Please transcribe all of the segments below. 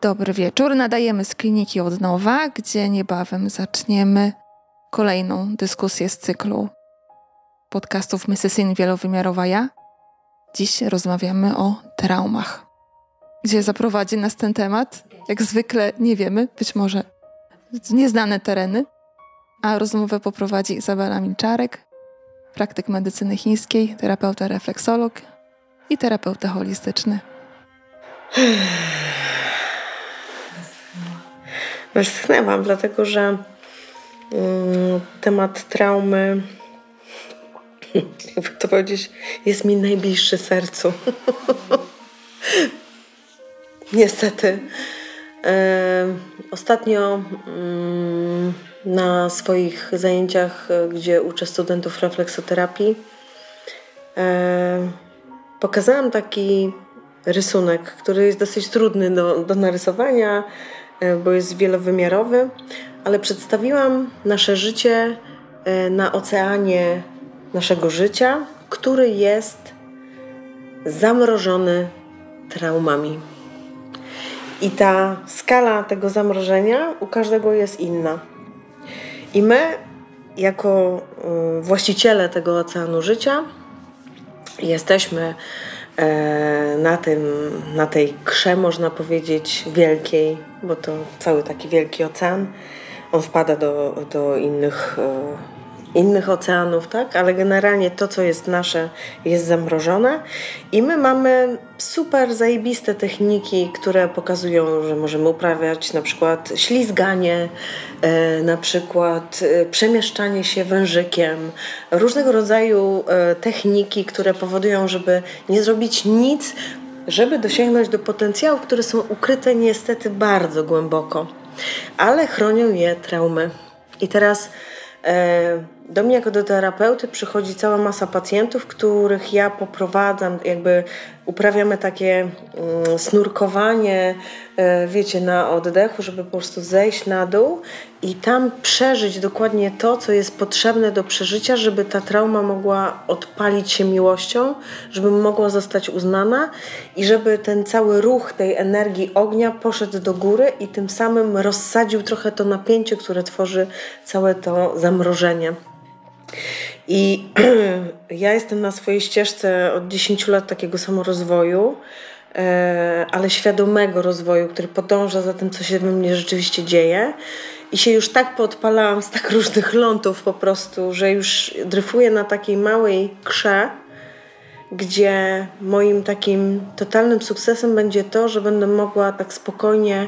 Dobry wieczór. Nadajemy z kliniki od nowa, gdzie niebawem zaczniemy kolejną dyskusję z cyklu podcastów Mesesin Wielowymiarowa Ja. Dziś rozmawiamy o traumach. Gdzie zaprowadzi nas ten temat? Jak zwykle nie wiemy, być może nieznane tereny. A rozmowę poprowadzi Izabela Milczarek, praktyk medycyny chińskiej, terapeuta refleksolog i terapeuta holistyczny. Westchnęłam, dlatego że mm, temat traumy, jakby to powiedzieć, jest mi najbliższy sercu. Niestety. E, ostatnio mm, na swoich zajęciach, gdzie uczę studentów refleksoterapii, e, pokazałam taki rysunek, który jest dosyć trudny do, do narysowania, bo jest wielowymiarowy, ale przedstawiłam nasze życie e, na oceanie naszego życia, który jest zamrożony traumami. I ta skala tego zamrożenia u każdego jest inna. I my, jako e, właściciele tego oceanu życia, jesteśmy E, na, tym, na tej krze, można powiedzieć, wielkiej, bo to cały taki wielki ocean, on wpada do, do innych e, innych oceanów, tak? Ale generalnie to, co jest nasze, jest zamrożone i my mamy super zajebiste techniki, które pokazują, że możemy uprawiać na przykład ślizganie, e, na przykład e, przemieszczanie się wężykiem, różnego rodzaju e, techniki, które powodują, żeby nie zrobić nic, żeby dosięgnąć do potencjałów, które są ukryte niestety bardzo głęboko, ale chronią je traumy. I teraz do mnie jako do terapeuty przychodzi cała masa pacjentów, których ja poprowadzam, jakby uprawiamy takie mm, snurkowanie, e, wiecie, na oddechu, żeby po prostu zejść na dół i tam przeżyć dokładnie to, co jest potrzebne do przeżycia, żeby ta trauma mogła odpalić się miłością, żeby mogła zostać uznana i żeby ten cały ruch tej energii ognia poszedł do góry i tym samym rozsadził trochę to napięcie, które tworzy całe to zamrożenie. I ja jestem na swojej ścieżce od 10 lat takiego samorozwoju, e, ale świadomego rozwoju, który podąża za tym, co się we mnie rzeczywiście dzieje. I się już tak podpalałam z tak różnych lądów po prostu, że już dryfuję na takiej małej krze, gdzie moim takim totalnym sukcesem będzie to, że będę mogła tak spokojnie,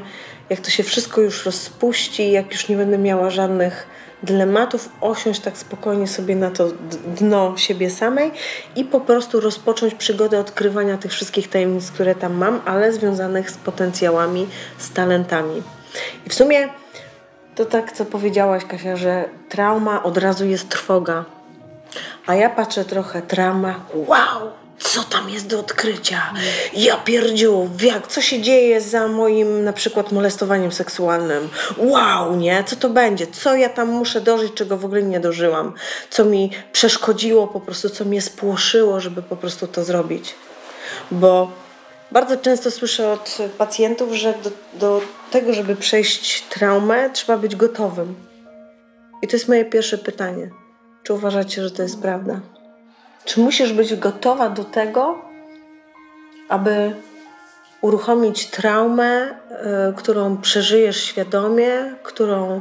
jak to się wszystko już rozpuści, jak już nie będę miała żadnych dylematów, osiąść tak spokojnie sobie na to dno siebie samej i po prostu rozpocząć przygodę odkrywania tych wszystkich tajemnic, które tam mam, ale związanych z potencjałami, z talentami. I w sumie to tak, co powiedziałaś, Kasia, że trauma od razu jest trwoga. A ja patrzę trochę trauma, wow, co tam jest do odkrycia? Ja pierdziu, jak, co się dzieje za moim na przykład molestowaniem seksualnym? Wow, nie? Co to będzie? Co ja tam muszę dożyć, czego w ogóle nie dożyłam? Co mi przeszkodziło po prostu, co mnie spłoszyło, żeby po prostu to zrobić? Bo bardzo często słyszę od pacjentów, że do, do tego, żeby przejść traumę, trzeba być gotowym. I to jest moje pierwsze pytanie. Czy uważacie, że to jest prawda? Czy musisz być gotowa do tego, aby uruchomić traumę, y, którą przeżyjesz świadomie, którą y,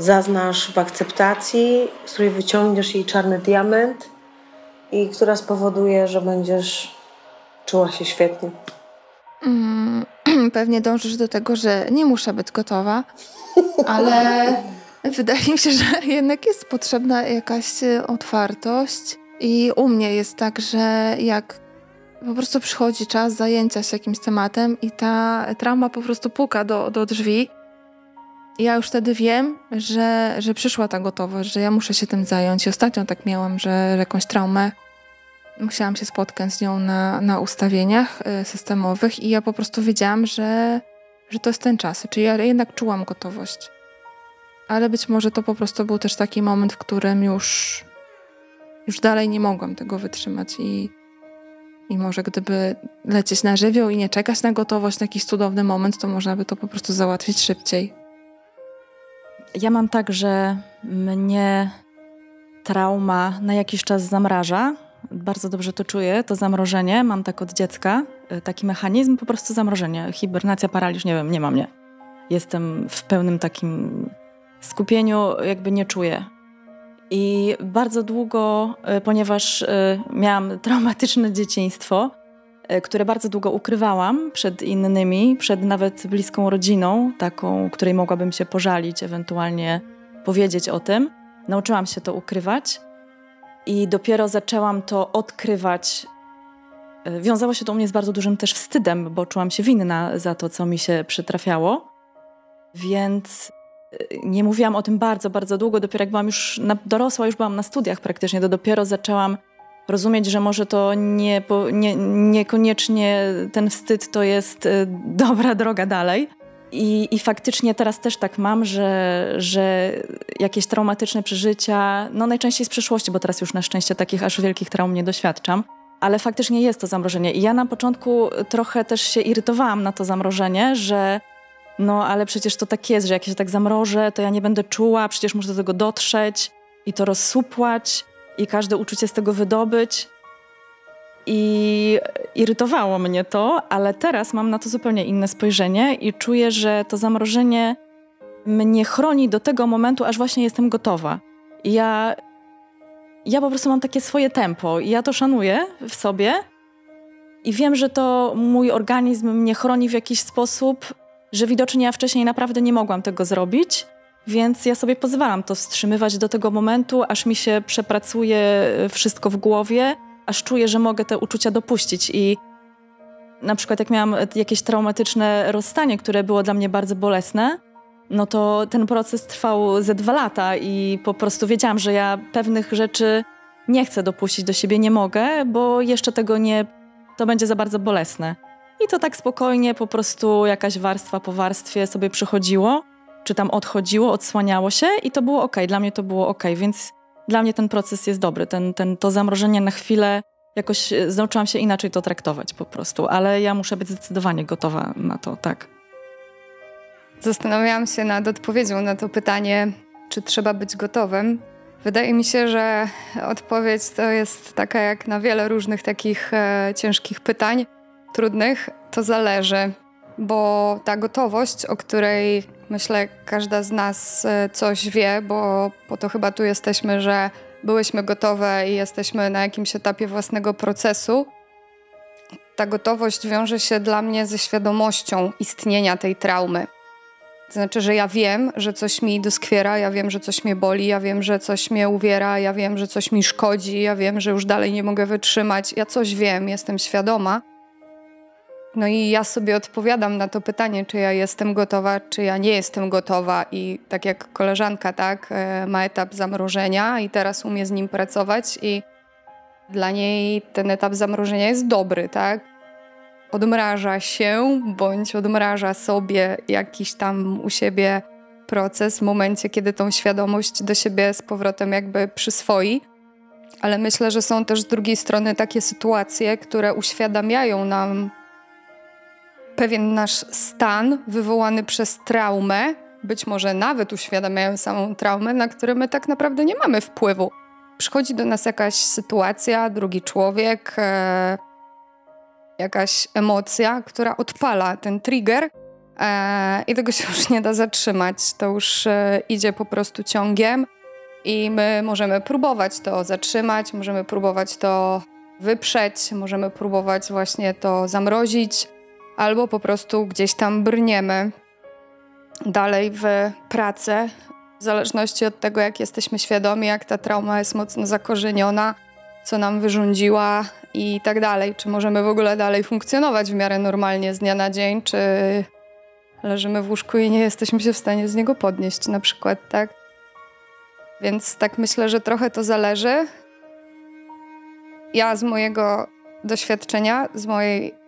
zaznasz w akceptacji, z której wyciągniesz jej czarny diament i która spowoduje, że będziesz czuła się świetnie? Mm, pewnie dążysz do tego, że nie muszę być gotowa, ale Wydaje mi się, że jednak jest potrzebna jakaś e, otwartość. I u mnie jest tak, że jak po prostu przychodzi czas zajęcia się jakimś tematem i ta trauma po prostu puka do, do drzwi, ja już wtedy wiem, że, że przyszła ta gotowość, że ja muszę się tym zająć. I ostatnio tak miałam, że jakąś traumę musiałam się spotkać z nią na, na ustawieniach e, systemowych i ja po prostu wiedziałam, że, że to jest ten czas. Czyli ja jednak czułam gotowość ale być może to po prostu był też taki moment, w którym już, już dalej nie mogłam tego wytrzymać i, I może gdyby lecieć na żywioł i nie czekać na gotowość na jakiś cudowny moment, to można by to po prostu załatwić szybciej. Ja mam tak, że mnie trauma na jakiś czas zamraża. Bardzo dobrze to czuję, to zamrożenie. Mam tak od dziecka, y, taki mechanizm, po prostu zamrożenie. Hibernacja, paraliż, nie wiem, nie ma mnie. Jestem w pełnym takim skupieniu, jakby nie czuję. I bardzo długo, y, ponieważ y, miałam traumatyczne dzieciństwo, które bardzo długo ukrywałam przed innymi, przed nawet bliską rodziną, taką, której mogłabym się pożalić, ewentualnie powiedzieć o tym Nauczyłam się to ukrywać i dopiero zaczęłam to odkrywać. E, wiązało się to u mnie z bardzo dużym też wstydem, bo czułam się winna za to, co mi się przytrafiało. Więc e, nie mówiłam o tym bardzo, bardzo długo. Dopiero jak byłam już na, dorosła, już byłam na studiach praktycznie, to dopiero zaczęłam rozumieć, że może to nie, nie, niekoniecznie ten wstyd to jest e, dobra droga dalej. I, I faktycznie teraz też tak mam, że, że jakieś traumatyczne przeżycia, no najczęściej z przeszłości, bo teraz już na szczęście takich aż wielkich traum nie doświadczam, ale faktycznie jest to zamrożenie. I ja na początku trochę też się irytowałam na to zamrożenie, że no ale przecież to tak jest, że jak się tak zamrożę, to ja nie będę czuła, przecież muszę do tego dotrzeć i to rozsupłać i każde uczucie z tego wydobyć. I irytowało mnie to, ale teraz mam na to zupełnie inne spojrzenie i czuję, że to zamrożenie mnie chroni do tego momentu, aż właśnie jestem gotowa. I ja, ja po prostu mam takie swoje tempo i ja to szanuję w sobie i wiem, że to mój organizm mnie chroni w jakiś sposób, że widocznie ja wcześniej naprawdę nie mogłam tego zrobić, więc ja sobie pozwalam to wstrzymywać do tego momentu, aż mi się przepracuje wszystko w głowie aż czuję, że mogę te uczucia dopuścić i na przykład jak miałam jakieś traumatyczne rozstanie, które było dla mnie bardzo bolesne, no to ten proces trwał ze dwa lata i po prostu wiedziałam, że ja pewnych rzeczy nie chcę dopuścić do siebie, nie mogę, bo jeszcze tego nie, to będzie za bardzo bolesne. I to tak spokojnie, po prostu jakaś warstwa po warstwie sobie przychodziło, czy tam odchodziło, odsłaniało się i to było ok, dla mnie to było ok, więc dla mnie ten proces jest dobry. Ten, ten, to zamrożenie na chwilę jakoś e, nauczyłam się inaczej to traktować po prostu, ale ja muszę być zdecydowanie gotowa na to, tak. Zastanawiałam się nad odpowiedzią na to pytanie, czy trzeba być gotowym. Wydaje mi się, że odpowiedź to jest taka jak na wiele różnych takich e, ciężkich pytań, trudnych. To zależy, bo ta gotowość, o której Myślę, każda z nas e, coś wie, bo po to chyba tu jesteśmy, że byłyśmy gotowe i jesteśmy na jakimś etapie własnego procesu. Ta gotowość wiąże się dla mnie ze świadomością istnienia tej traumy. To znaczy, że ja wiem, że coś mi doskwiera, ja wiem, że coś mnie boli, ja wiem, że coś mnie uwiera, ja wiem, że coś mi szkodzi, ja wiem, że już dalej nie mogę wytrzymać. Ja coś wiem, jestem świadoma no i ja sobie odpowiadam na to pytanie, czy ja jestem gotowa, czy ja nie jestem gotowa. I tak jak koleżanka, tak, e, ma etap zamrożenia i teraz umie z nim pracować i dla niej ten etap zamrożenia jest dobry, tak? Odmraża się bądź odmraża sobie jakiś tam u siebie proces w momencie, kiedy tą świadomość do siebie z powrotem jakby przyswoi. Ale myślę, że są też z drugiej strony takie sytuacje, które uświadamiają nam pewien nasz stan wywołany przez traumę, być może nawet uświadamiają samą traumę, na które my tak naprawdę nie mamy wpływu. Przychodzi do nas jakaś sytuacja, drugi człowiek, e, jakaś emocja, która odpala ten trigger e, i tego się już nie da zatrzymać. To już e, idzie po prostu ciągiem i my możemy próbować to zatrzymać, możemy próbować to wyprzeć, możemy próbować właśnie to zamrozić, albo po prostu gdzieś tam brniemy dalej w pracę, w zależności od tego, jak jesteśmy świadomi, jak ta trauma jest mocno zakorzeniona, co nam wyrządziła i tak dalej. Czy możemy w ogóle dalej funkcjonować w miarę normalnie z dnia na dzień, czy leżymy w łóżku i nie jesteśmy się w stanie z niego podnieść, na przykład, tak? Więc tak myślę, że trochę to zależy. Ja z mojego doświadczenia, z mojej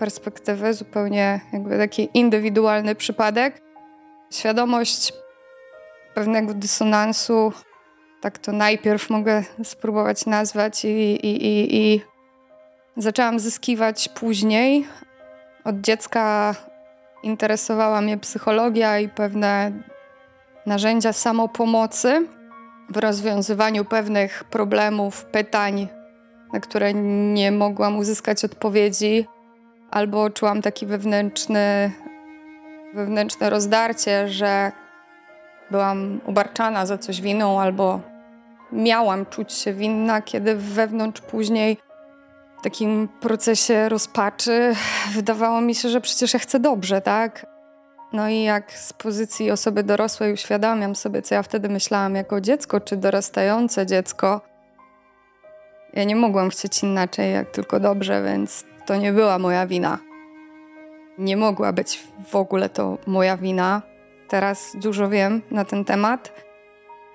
perspektywy, zupełnie jakby taki indywidualny przypadek. Świadomość pewnego dysonansu, tak to najpierw mogę spróbować nazwać i, i, i, i zaczęłam zyskiwać później. Od dziecka interesowała mnie psychologia i pewne narzędzia samopomocy w rozwiązywaniu pewnych problemów, pytań, na które nie mogłam uzyskać odpowiedzi, albo czułam taki wewnętrzny, wewnętrzne rozdarcie, że byłam ubarczana za coś winą, albo miałam czuć się winna, kiedy wewnątrz później w takim procesie rozpaczy wydawało mi się, że przecież ja chcę dobrze, tak? No i jak z pozycji osoby dorosłej uświadamiam sobie, co ja wtedy myślałam jako dziecko, czy dorastające dziecko, ja nie mogłam chcieć inaczej, jak tylko dobrze, więc to nie była moja wina. Nie mogła być w ogóle to moja wina. Teraz dużo wiem na ten temat.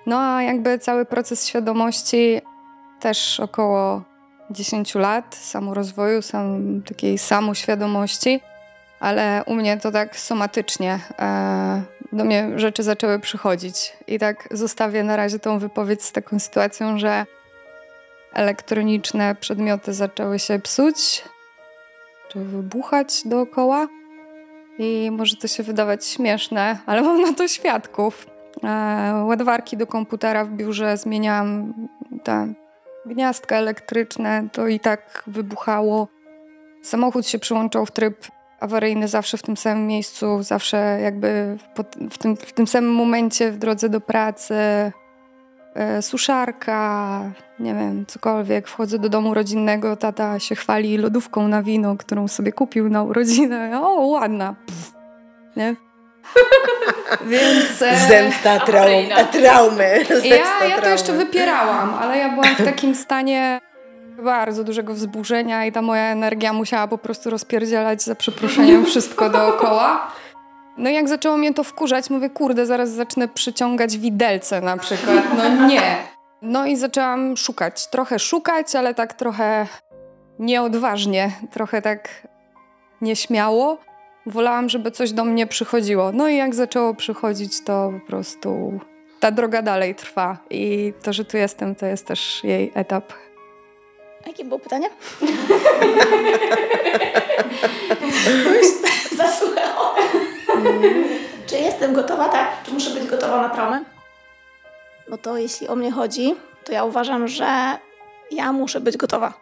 No a jakby cały proces świadomości też około 10 lat samorozwoju, sam, takiej samoświadomości, ale u mnie to tak somatycznie e, do mnie rzeczy zaczęły przychodzić. I tak zostawię na razie tą wypowiedź z taką sytuacją, że elektroniczne przedmioty zaczęły się psuć, czy wybuchać dookoła. I może to się wydawać śmieszne, ale mam na to świadków. E, ładowarki do komputera w biurze zmieniałam te gniazdka elektryczne, to i tak wybuchało. Samochód się przyłączał w tryb awaryjny zawsze w tym samym miejscu, zawsze jakby w, tym, w tym samym momencie w drodze do pracy. E, suszarka, nie wiem, cokolwiek. Wchodzę do domu rodzinnego, tata się chwali lodówką na wino, którą sobie kupił na urodzinę. O, ładna. Pff, nie? Więc... E, Zemsta traum, traumy. Zemsta ja, ja to jeszcze wypierałam, ale ja byłam w takim stanie bardzo dużego wzburzenia i ta moja energia musiała po prostu rozpierdzielać za przeproszeniem wszystko dookoła. No jak zaczęło mnie to wkurzać, mówię, kurde, zaraz zacznę przyciągać widelce na przykład. No nie. No i zaczęłam szukać. Trochę szukać, ale tak trochę nieodważnie, trochę tak nieśmiało. Wolałam, żeby coś do mnie przychodziło. No i jak zaczęło przychodzić, to po prostu ta droga dalej trwa. I to, że tu jestem, to jest też jej etap. Jakie było pytanie? Już zasłuchałam. Czy jestem gotowa? Tak. Czy muszę być gotowa na traumę? No to jeśli o mnie chodzi, to ja uważam, że ja muszę być gotowa.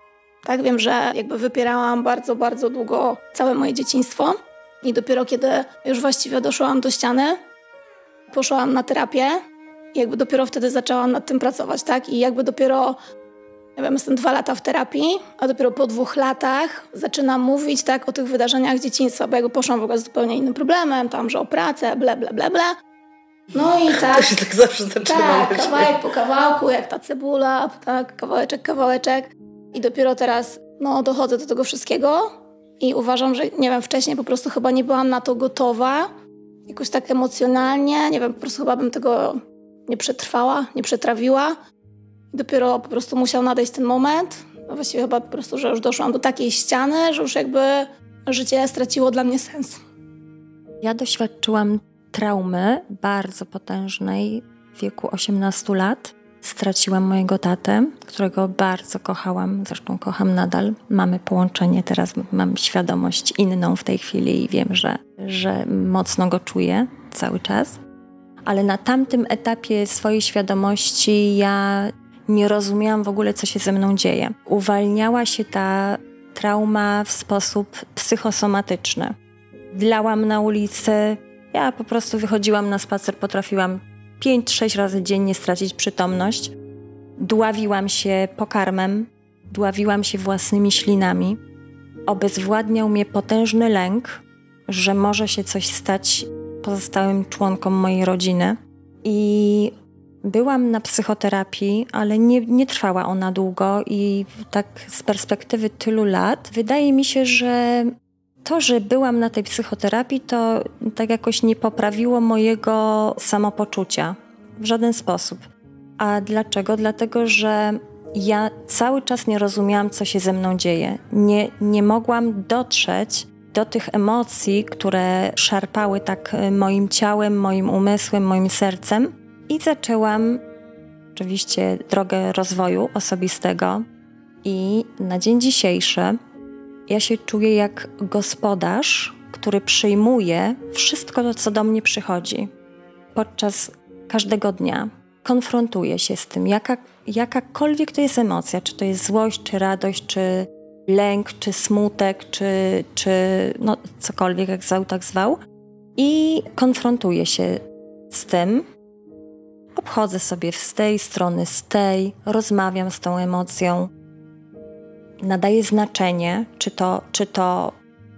Tak, wiem, że jakby wypierałam bardzo, bardzo długo całe moje dzieciństwo i dopiero kiedy już właściwie doszłam do ściany, poszłam na terapię jakby dopiero wtedy zaczęłam nad tym pracować, tak? I jakby dopiero nie wiem, jestem dwa lata w terapii, a dopiero po dwóch latach zaczynam mówić tak o tych wydarzeniach dzieciństwa, bo jakby poszłam w ogóle z zupełnie innym problemem, tam, że o pracę, ble, ble, ble, ble. No i tak. To się tak zawsze zaczyna. Tak, kawałek po kawałku, jak ta cebula, tak, kawałeczek, kawałeczek. I dopiero teraz, no, dochodzę do tego wszystkiego i uważam, że, nie wiem, wcześniej po prostu chyba nie byłam na to gotowa, jakoś tak emocjonalnie, nie wiem, po prostu chyba bym tego nie przetrwała, nie przetrawiła. Dopiero po prostu musiał nadejść ten moment, no właściwie chyba po prostu, że już doszłam do takiej ściany, że już jakby życie straciło dla mnie sens. Ja doświadczyłam traumy bardzo potężnej w wieku 18 lat. Straciłam mojego tatę, którego bardzo kochałam, zresztą kocham nadal. Mamy połączenie, teraz mam świadomość inną w tej chwili i wiem, że, że mocno go czuję cały czas. Ale na tamtym etapie swojej świadomości ja nie rozumiałam w ogóle, co się ze mną dzieje. Uwalniała się ta trauma w sposób psychosomatyczny. Dlałam na ulicy, ja po prostu wychodziłam na spacer, potrafiłam 5-6 razy dziennie stracić przytomność. Dławiłam się pokarmem, dławiłam się własnymi ślinami. Obezwładniał mnie potężny lęk, że może się coś stać pozostałym członkom mojej rodziny. I Byłam na psychoterapii, ale nie, nie trwała ona długo i tak z perspektywy tylu lat wydaje mi się, że to, że byłam na tej psychoterapii, to tak jakoś nie poprawiło mojego samopoczucia w żaden sposób. A dlaczego? Dlatego, że ja cały czas nie rozumiałam, co się ze mną dzieje. Nie, nie mogłam dotrzeć do tych emocji, które szarpały tak moim ciałem, moim umysłem, moim sercem i zaczęłam oczywiście drogę rozwoju osobistego. I na dzień dzisiejszy Ja się czuję jak gospodarz, który przyjmuje wszystko co do mnie przychodzi. Podczas każdego dnia konfrontuję się z tym, jaka, jakakolwiek to jest emocja, czy to jest złość, czy radość, czy lęk, czy smutek, czy, czy no, cokolwiek, jak zwał, tak zwał. I konfrontuję się z tym, obchodzę sobie z tej strony, z tej, rozmawiam z tą emocją, nadaję znaczenie, czy to, czy to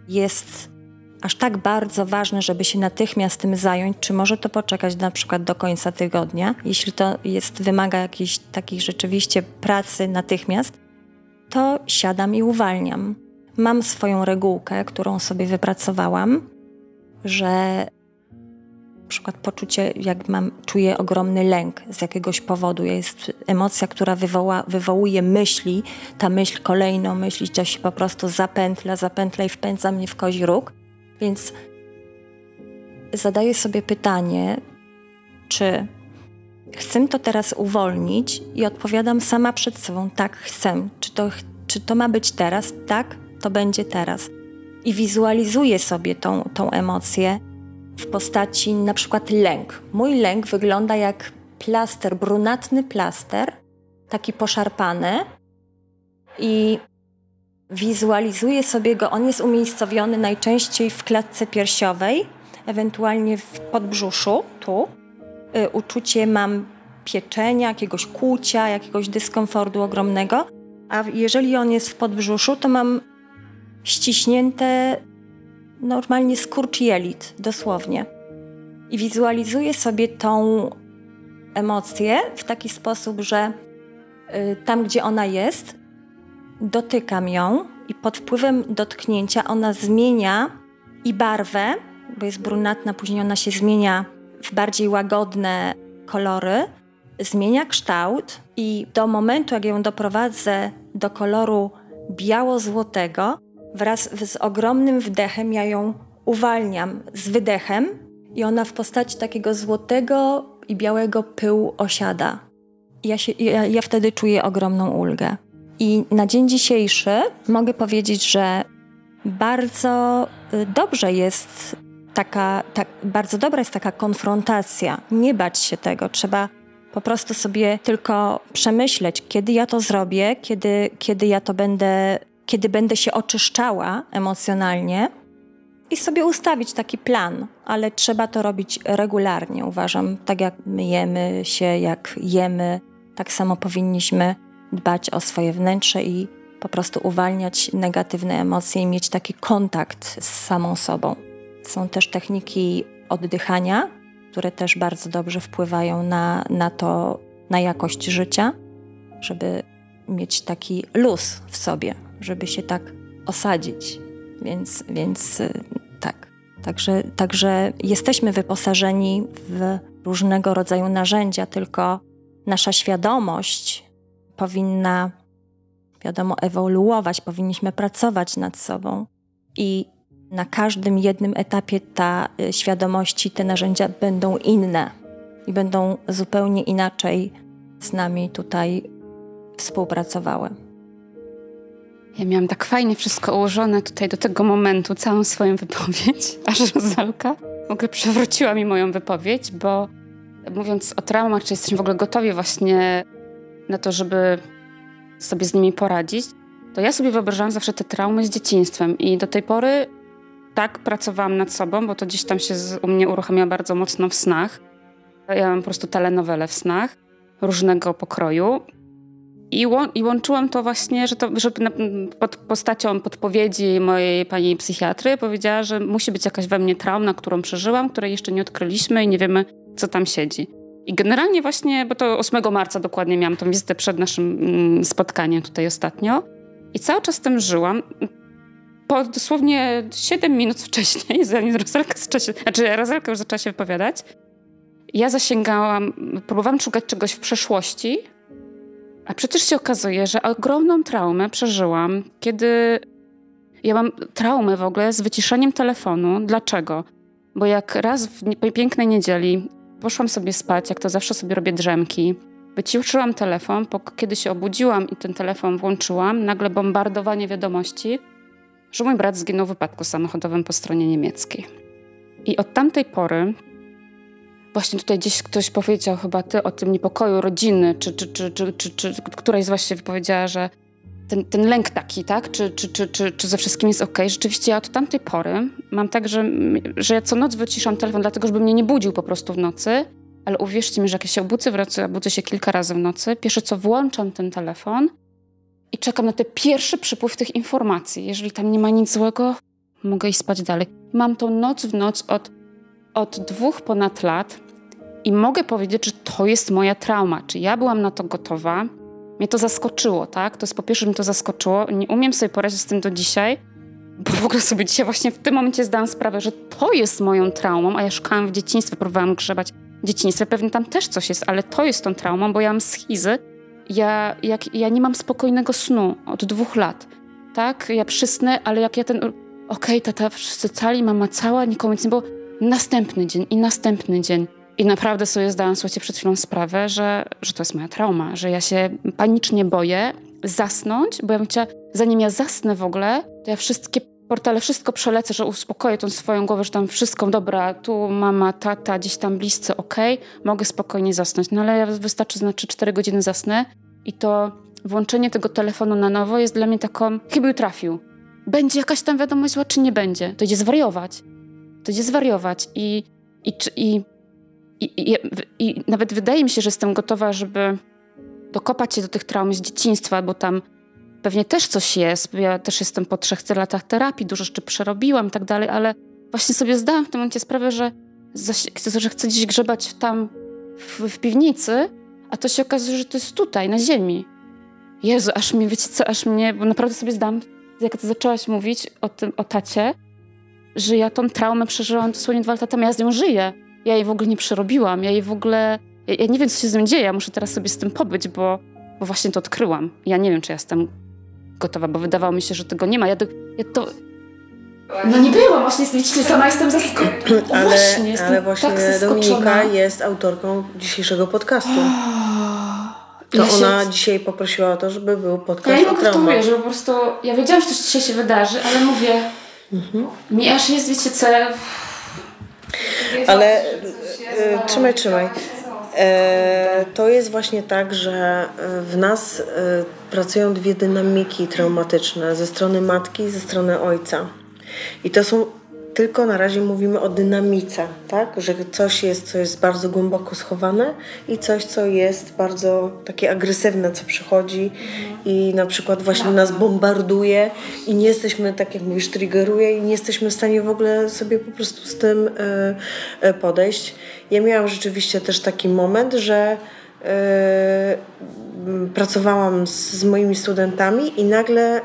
jest aż tak bardzo ważne, żeby się natychmiast tym zająć, czy może to poczekać na przykład do końca tygodnia, jeśli to jest, wymaga jakiejś takiej rzeczywiście pracy natychmiast, to siadam i uwalniam. Mam swoją regułkę, którą sobie wypracowałam, że przykład poczucie, jak mam, czuję ogromny lęk z jakiegoś powodu, jest emocja, która wywoła, wywołuje myśli, ta myśl kolejną myśl, to się po prostu zapętla, zapętla i wpędza mnie w kozi róg. Więc zadaję sobie pytanie, czy chcę to teraz uwolnić i odpowiadam sama przed sobą, tak chcę. Czy to, czy to ma być teraz? Tak, to będzie teraz. I wizualizuję sobie tą, tą emocję w postaci na przykład lęk. Mój lęk wygląda jak plaster, brunatny plaster, taki poszarpany i wizualizuję sobie go. On jest umiejscowiony najczęściej w klatce piersiowej, ewentualnie w podbrzuszu, tu. Y, uczucie mam pieczenia, jakiegoś kłucia, jakiegoś dyskomfortu ogromnego. A jeżeli on jest w podbrzuszu, to mam ściśnięte normalnie skurcz jelit, dosłownie. I wizualizuję sobie tą emocję w taki sposób, że y, tam, gdzie ona jest, dotykam ją i pod wpływem dotknięcia ona zmienia i barwę, bo jest brunatna, później ona się zmienia w bardziej łagodne kolory, zmienia kształt i do momentu, jak ją doprowadzę do koloru biało-złotego, wraz z ogromnym wdechem ja ją uwalniam z wydechem i ona w postaci takiego złotego i białego pyłu osiada. Ja, się, ja, ja wtedy czuję ogromną ulgę. I na dzień dzisiejszy mogę powiedzieć, że bardzo y, dobrze jest taka, tak, bardzo dobra jest taka konfrontacja. Nie bać się tego. Trzeba po prostu sobie tylko przemyśleć, kiedy ja to zrobię, kiedy, kiedy ja to będę, kiedy będę się oczyszczała emocjonalnie i sobie ustawić taki plan, ale trzeba to robić regularnie, uważam. Tak jak myjemy się, jak jemy, tak samo powinniśmy dbać o swoje wnętrze i po prostu uwalniać negatywne emocje i mieć taki kontakt z samą sobą. Są też techniki oddychania, które też bardzo dobrze wpływają na, na to, na jakość życia, żeby mieć taki luz w sobie, żeby się tak osadzić. Więc, więc y, tak. Także, także jesteśmy wyposażeni w różnego rodzaju narzędzia, tylko nasza świadomość powinna, wiadomo, ewoluować, powinniśmy pracować nad sobą i na każdym jednym etapie ta y, świadomości, te narzędzia będą inne i będą zupełnie inaczej z nami tutaj współpracowały. Ja miałam tak fajnie wszystko ułożone tutaj do tego momentu, całą swoją wypowiedź, aż Rozalka w ogóle przewróciła mi moją wypowiedź, bo mówiąc o traumach, czy jesteśmy w ogóle gotowi właśnie na to, żeby sobie z nimi poradzić, to ja sobie wyobrażałam zawsze te traumy z dzieciństwem i do tej pory tak pracowałam nad sobą, bo to gdzieś tam się z, u mnie uruchamia bardzo mocno w snach. Ja mam po prostu telenowele w snach różnego pokroju. I, łą I, łączyłam to właśnie, że to, żeby pod postacią podpowiedzi mojej pani psychiatry powiedziała, że musi być jakaś we mnie trauma, którą przeżyłam, której jeszcze nie odkryliśmy i nie wiemy, co tam siedzi. I generalnie właśnie, bo to 8 marca dokładnie miałam tą wizytę przed naszym mm, spotkaniem tutaj ostatnio i cały czas tym żyłam. Po dosłownie 7 minut wcześniej, zanim Rozelka, czasie, znaczy Rozelka już zaczęła się wypowiadać, ja zasięgałam, próbowałam szukać czegoś w przeszłości, a przecież się okazuje, że ogromną traumę przeżyłam, kiedy ja mam traumę w ogóle z wyciszaniem telefonu. Dlaczego? Bo jak raz w pięknej niedzieli Poszłam sobie spać, jak to zawsze sobie robię drzemki. Wyciszyłam telefon, kiedy się obudziłam i ten telefon włączyłam, nagle bombardowanie wiadomości. że mój brat zginął w wypadku samochodowym po stronie niemieckiej. I od tamtej pory, właśnie tutaj gdzieś ktoś powiedział chyba ty o tym niepokoju rodziny, czy, czy, czy, czy, czy, czy któraś z was się wypowiedziała, że ten, ten lęk taki, tak? Czy, czy, czy, czy, czy ze wszystkim jest ok? Rzeczywiście ja od tamtej pory mam tak, że, że ja co noc wyciszam telefon, dlatego żeby mnie nie budził po prostu w nocy, ale uwierzcie mi, że jak ja się obudzę w nocy, ja budzę się kilka razy w nocy, pierwsze co włączam ten telefon i czekam na ten pierwszy przypływ tych informacji. Jeżeli tam nie ma nic złego, mogę iść spać dalej. Mam to noc w noc od, od dwóch ponad lat i mogę powiedzieć, że to jest moja trauma. Czy ja byłam na to gotowa? Mnie to zaskoczyło, tak? To jest po pierwsze, mnie to zaskoczyło. Nie umiem sobie poradzić z tym do dzisiaj, bo w ogóle sobie dzisiaj właśnie w tym momencie zdałam sprawę, że to jest moją traumą, a ja szukałam w dzieciństwie, próbowałam grzebać w dzieciństwie. Pewnie tam też coś jest, ale to jest tą traumą, bo ja mam schizy. Ja, jak, ja nie mam spokojnego snu od dwóch lat, tak? Ja przysnę, ale jak ja ten... Okej, okay, tata wszyscy cali, mama cała, nikomu nic nie było. Następny dzień i następny dzień. I naprawdę sobie zdałam, słuchajcie, przed chwilą sprawę, że, że to jest moja trauma, że ja się panicznie boję zasnąć, bo ja bym chciała, zanim ja zasnę w ogóle, to ja wszystkie portale, wszystko przelecę, że uspokoję tą swoją głowę, że tam wszystko, dobra, tu mama, tata, gdzieś tam bliscy, okej, okay, mogę spokojnie zasnąć. No ale wystarczy, znaczy 4 godziny zasnę i to włączenie tego telefonu na nowo jest dla mnie taką, chyba trafił. Będzie jakaś tam wiadomość zła, czy nie będzie? To idzie zwariować. To idzie zwariować i, i, i i, i, I, nawet wydaje mi się, że jestem gotowa, żeby dokopać się do tych traum z dzieciństwa, bo tam pewnie też coś jest. Ja też jestem po trzech latach terapii, dużo rzeczy przerobiłam i tak dalej, ale właśnie sobie zdałam w tym momencie sprawę, że, że chcę gdzieś grzebać tam w, w piwnicy, a to się okazuje, że to jest tutaj, na ziemi. Jezu, aż mnie, wiecie co, aż mnie, bo naprawdę sobie zdałam, jak ty zaczęłaś mówić o tym, o tacie, że ja tą traumę przeżyłam dosłownie dwa lata temu, ja z nią żyję ja jej w ogóle nie przerobiła, ja jej w ogóle... Ja, ja nie wiem, co się z tym dzieje, ja muszę teraz sobie z tym pobyć, bo, bo właśnie to odkryłam. Ja nie wiem, czy ja jestem gotowa, bo wydawało mi się, że tego nie ma. Ja, do, ja to... No nie byłam, właśnie widzicie, sama jestem zaskoczona. Ale właśnie, jestem ale właśnie tak Dominika jest autorką dzisiejszego podcastu. To ja ona się... dzisiaj poprosiła o to, żeby był podcast ja o. Ja że po prostu, ja wiedziałam, że to dzisiaj się wydarzy, ale mówię, mhm. mi aż jest, wiecie co, ale e, trzymaj, trzymaj. E, to jest właśnie tak, że w nas e, pracują dwie dynamiki traumatyczne ze strony matki i ze strony ojca. I to są tylko na razie mówimy o dynamice, tak? Że coś jest, co jest bardzo głęboko schowane i coś, co jest bardzo takie agresywne, co przychodzi i na przykład właśnie nas bombarduje i nie jesteśmy, tak jak mówisz, triggeruje i nie jesteśmy w stanie w ogóle sobie po prostu z tym y, y, podejść. Ja miałam rzeczywiście też taki moment, że y, pracowałam z, z moimi studentami i nagle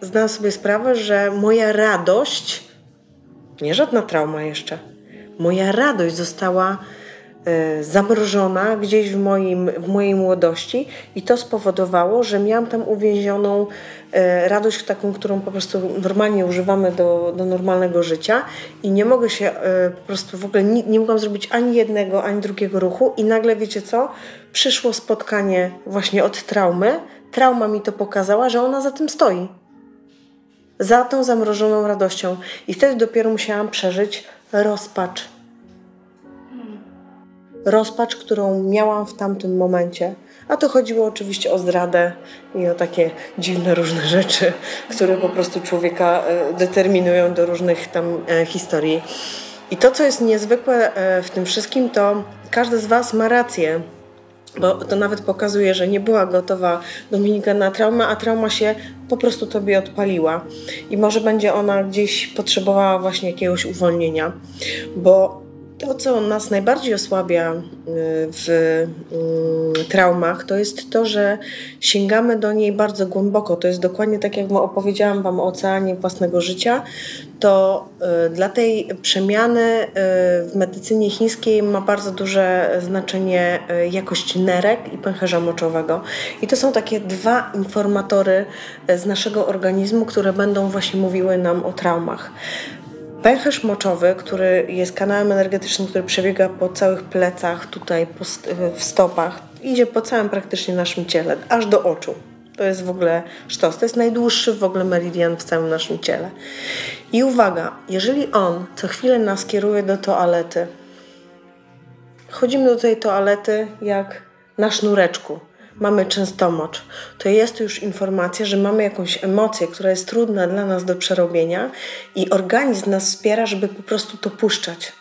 zdałam sobie sprawę, że moja radość nie żadna trauma jeszcze. Moja radość została y, zamrożona gdzieś w, moim, w mojej młodości i to spowodowało, że miałam tam uwięzioną y, radość taką, którą po prostu normalnie używamy do, do normalnego życia i nie mogę się y, po prostu w ogóle nie, nie mogłam zrobić ani jednego, ani drugiego ruchu i nagle wiecie co? Przyszło spotkanie właśnie od traumy. Trauma mi to pokazała, że ona za tym stoi za tą zamrożoną radością. I wtedy dopiero musiałam przeżyć rozpacz. Rozpacz, którą miałam w tamtym momencie. A to chodziło oczywiście o zdradę i o takie dziwne różne rzeczy, które po prostu człowieka e, determinują do różnych tam e, historii. I to, co jest niezwykłe e, w tym wszystkim, to każdy z Was ma rację bo to nawet pokazuje, że nie była gotowa Dominika na traumę, a trauma się po prostu tobie odpaliła. I może będzie ona gdzieś potrzebowała właśnie jakiegoś uwolnienia, bo to, co nas najbardziej osłabia y, w y, traumach, to jest to, że sięgamy do niej bardzo głęboko. To jest dokładnie tak, jak opowiedziałam Wam o oceanie własnego życia. To y, dla tej przemiany w medycynie chińskiej ma bardzo duże znaczenie jakość nerek i pęcherza moczowego. I to są takie dwa informatory z naszego organizmu, które będą właśnie mówiły nam o traumach. Pęcherz moczowy, który jest kanałem energetycznym, który przebiega po całych plecach, tutaj w stopach, idzie po całym praktycznie naszym ciele, aż do oczu. To jest w ogóle sztos. To jest najdłuższy w ogóle meridian w całym naszym ciele. I uwaga, jeżeli on co chwilę nas kieruje do toalety, chodzimy do tej toalety jak na sznureczku, mamy częstomocz, to jest już informacja, że mamy jakąś emocję, która jest trudna dla nas do przerobienia i organizm nas wspiera, żeby po prostu to puszczać.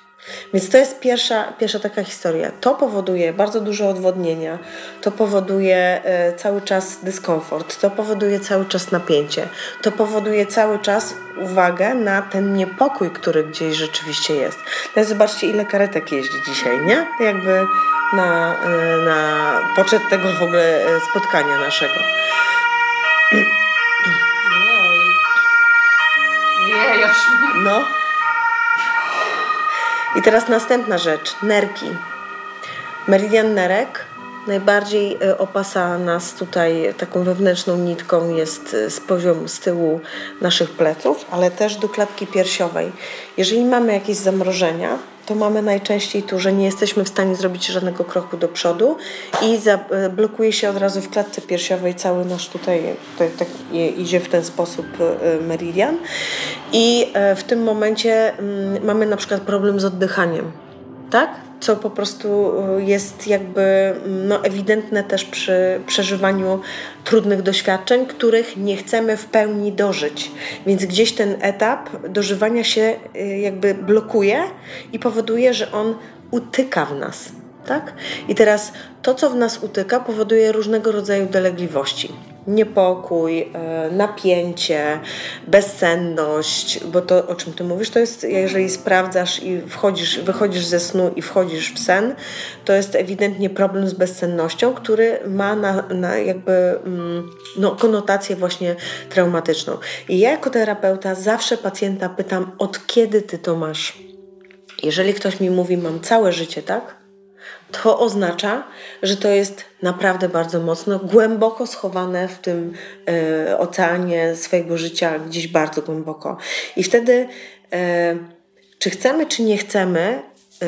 Więc to jest pierwsza, pierwsza taka historia. To powoduje bardzo dużo odwodnienia, to powoduje e, cały czas dyskomfort, to powoduje cały czas napięcie, to powoduje cały czas uwagę na ten niepokój, który gdzieś rzeczywiście jest. No zobaczcie, ile karetek jeździ dzisiaj, nie? Jakby na, e, na poczet tego w ogóle e, spotkania naszego. No. I teraz następna rzecz, nerki. Meridian nerek najbardziej e, opasa nas tutaj taką wewnętrzną nitką jest e, z poziomu z tyłu naszych pleców, ale też do klatki piersiowej. Jeżeli mamy jakieś zamrożenia, to mamy najczęściej tu, że nie jesteśmy w stanie zrobić żadnego kroku do przodu i e, blokuje się od razu w klatce piersiowej cały nasz tutaj, tutaj tak idzie w ten sposób meridian i w tym momencie mm, mamy na przykład problem z oddychaniem, tak? co po prostu y, jest jakby mm, no, ewidentne też przy przeżywaniu trudnych doświadczeń, których nie chcemy w pełni dożyć. Więc gdzieś ten etap dożywania się y, jakby blokuje i powoduje, że on utyka w nas. Tak? I teraz to, co w nas utyka, powoduje różnego rodzaju dolegliwości niepokój, e, napięcie, bezsenność, bo to, o czym ty mówisz, to jest, jeżeli sprawdzasz i wchodzisz, wychodzisz ze snu i wchodzisz w sen, to jest ewidentnie problem z bezsennością, który ma na, na jakby mm, no, konotację właśnie traumatyczną. I ja jako terapeuta zawsze pacjenta pytam, od kiedy ty to masz? Jeżeli ktoś mi mówi, mam całe życie, tak? To oznacza, że to jest naprawdę bardzo mocno, głęboko schowane w tym e, oceanie swojego życia, gdzieś bardzo głęboko. I wtedy, e, czy chcemy, czy nie chcemy, e,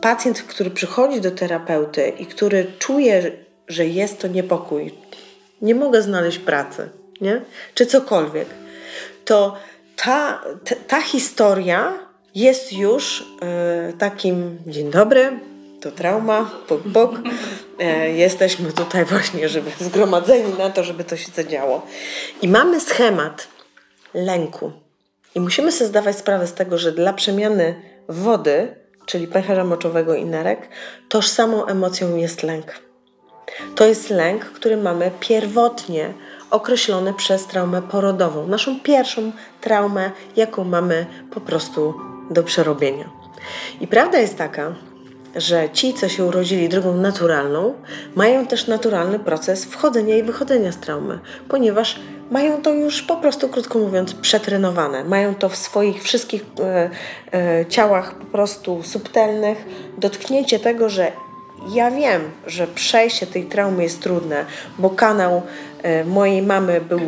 pacjent, który przychodzi do terapeuty i który czuje, że jest to niepokój, nie mogę znaleźć pracy, nie? czy cokolwiek, to ta, ta historia jest już takim dzień dobry, to trauma, puk, puk. E, jesteśmy tutaj właśnie, żeby zgromadzeni na to, żeby to się zadziało. I mamy schemat lęku. I musimy sobie zdawać sprawę z tego, że dla przemiany wody, czyli pęcherza moczowego i nerek, tożsamą emocją jest lęk. To jest lęk, który mamy pierwotnie określony przez traumę porodową. Naszą pierwszą traumę, jaką mamy po prostu do przerobienia. I prawda jest taka, że ci, co się urodzili drogą naturalną, mają też naturalny proces wchodzenia i wychodzenia z traumy, ponieważ mają to już po prostu, krótko mówiąc, przetrenowane. Mają to w swoich wszystkich e, e, ciałach po prostu subtelnych. Dotknięcie tego, że ja wiem, że przejście tej traumy jest trudne, bo kanał e, mojej mamy był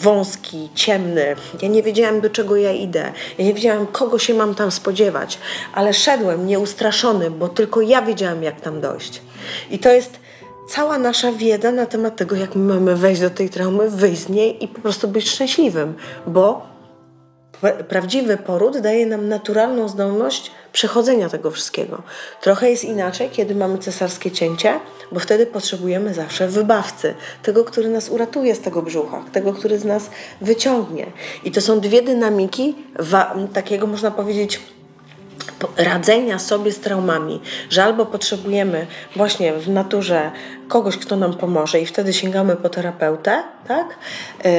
wąski, ciemny. Ja nie wiedziałam, do czego ja idę. Ja nie wiedziałam, kogo się mam tam spodziewać, ale szedłem nieustraszony, bo tylko ja wiedziałam, jak tam dojść. I to jest cała nasza wiedza na temat tego, jak my mamy wejść do tej traumy, wyjść z niej i po prostu być szczęśliwym, bo prawdziwy poród daje nam naturalną zdolność przechodzenia tego wszystkiego. Trochę jest inaczej, kiedy mamy cesarskie cięcie, bo wtedy potrzebujemy zawsze wybawcy, tego, który nas uratuje z tego brzucha, tego, który z nas wyciągnie. I to są dwie dynamiki takiego, można powiedzieć, radzenia sobie z traumami, że albo potrzebujemy właśnie w naturze kogoś, kto nam pomoże i wtedy sięgamy po terapeutę, tak? Yy,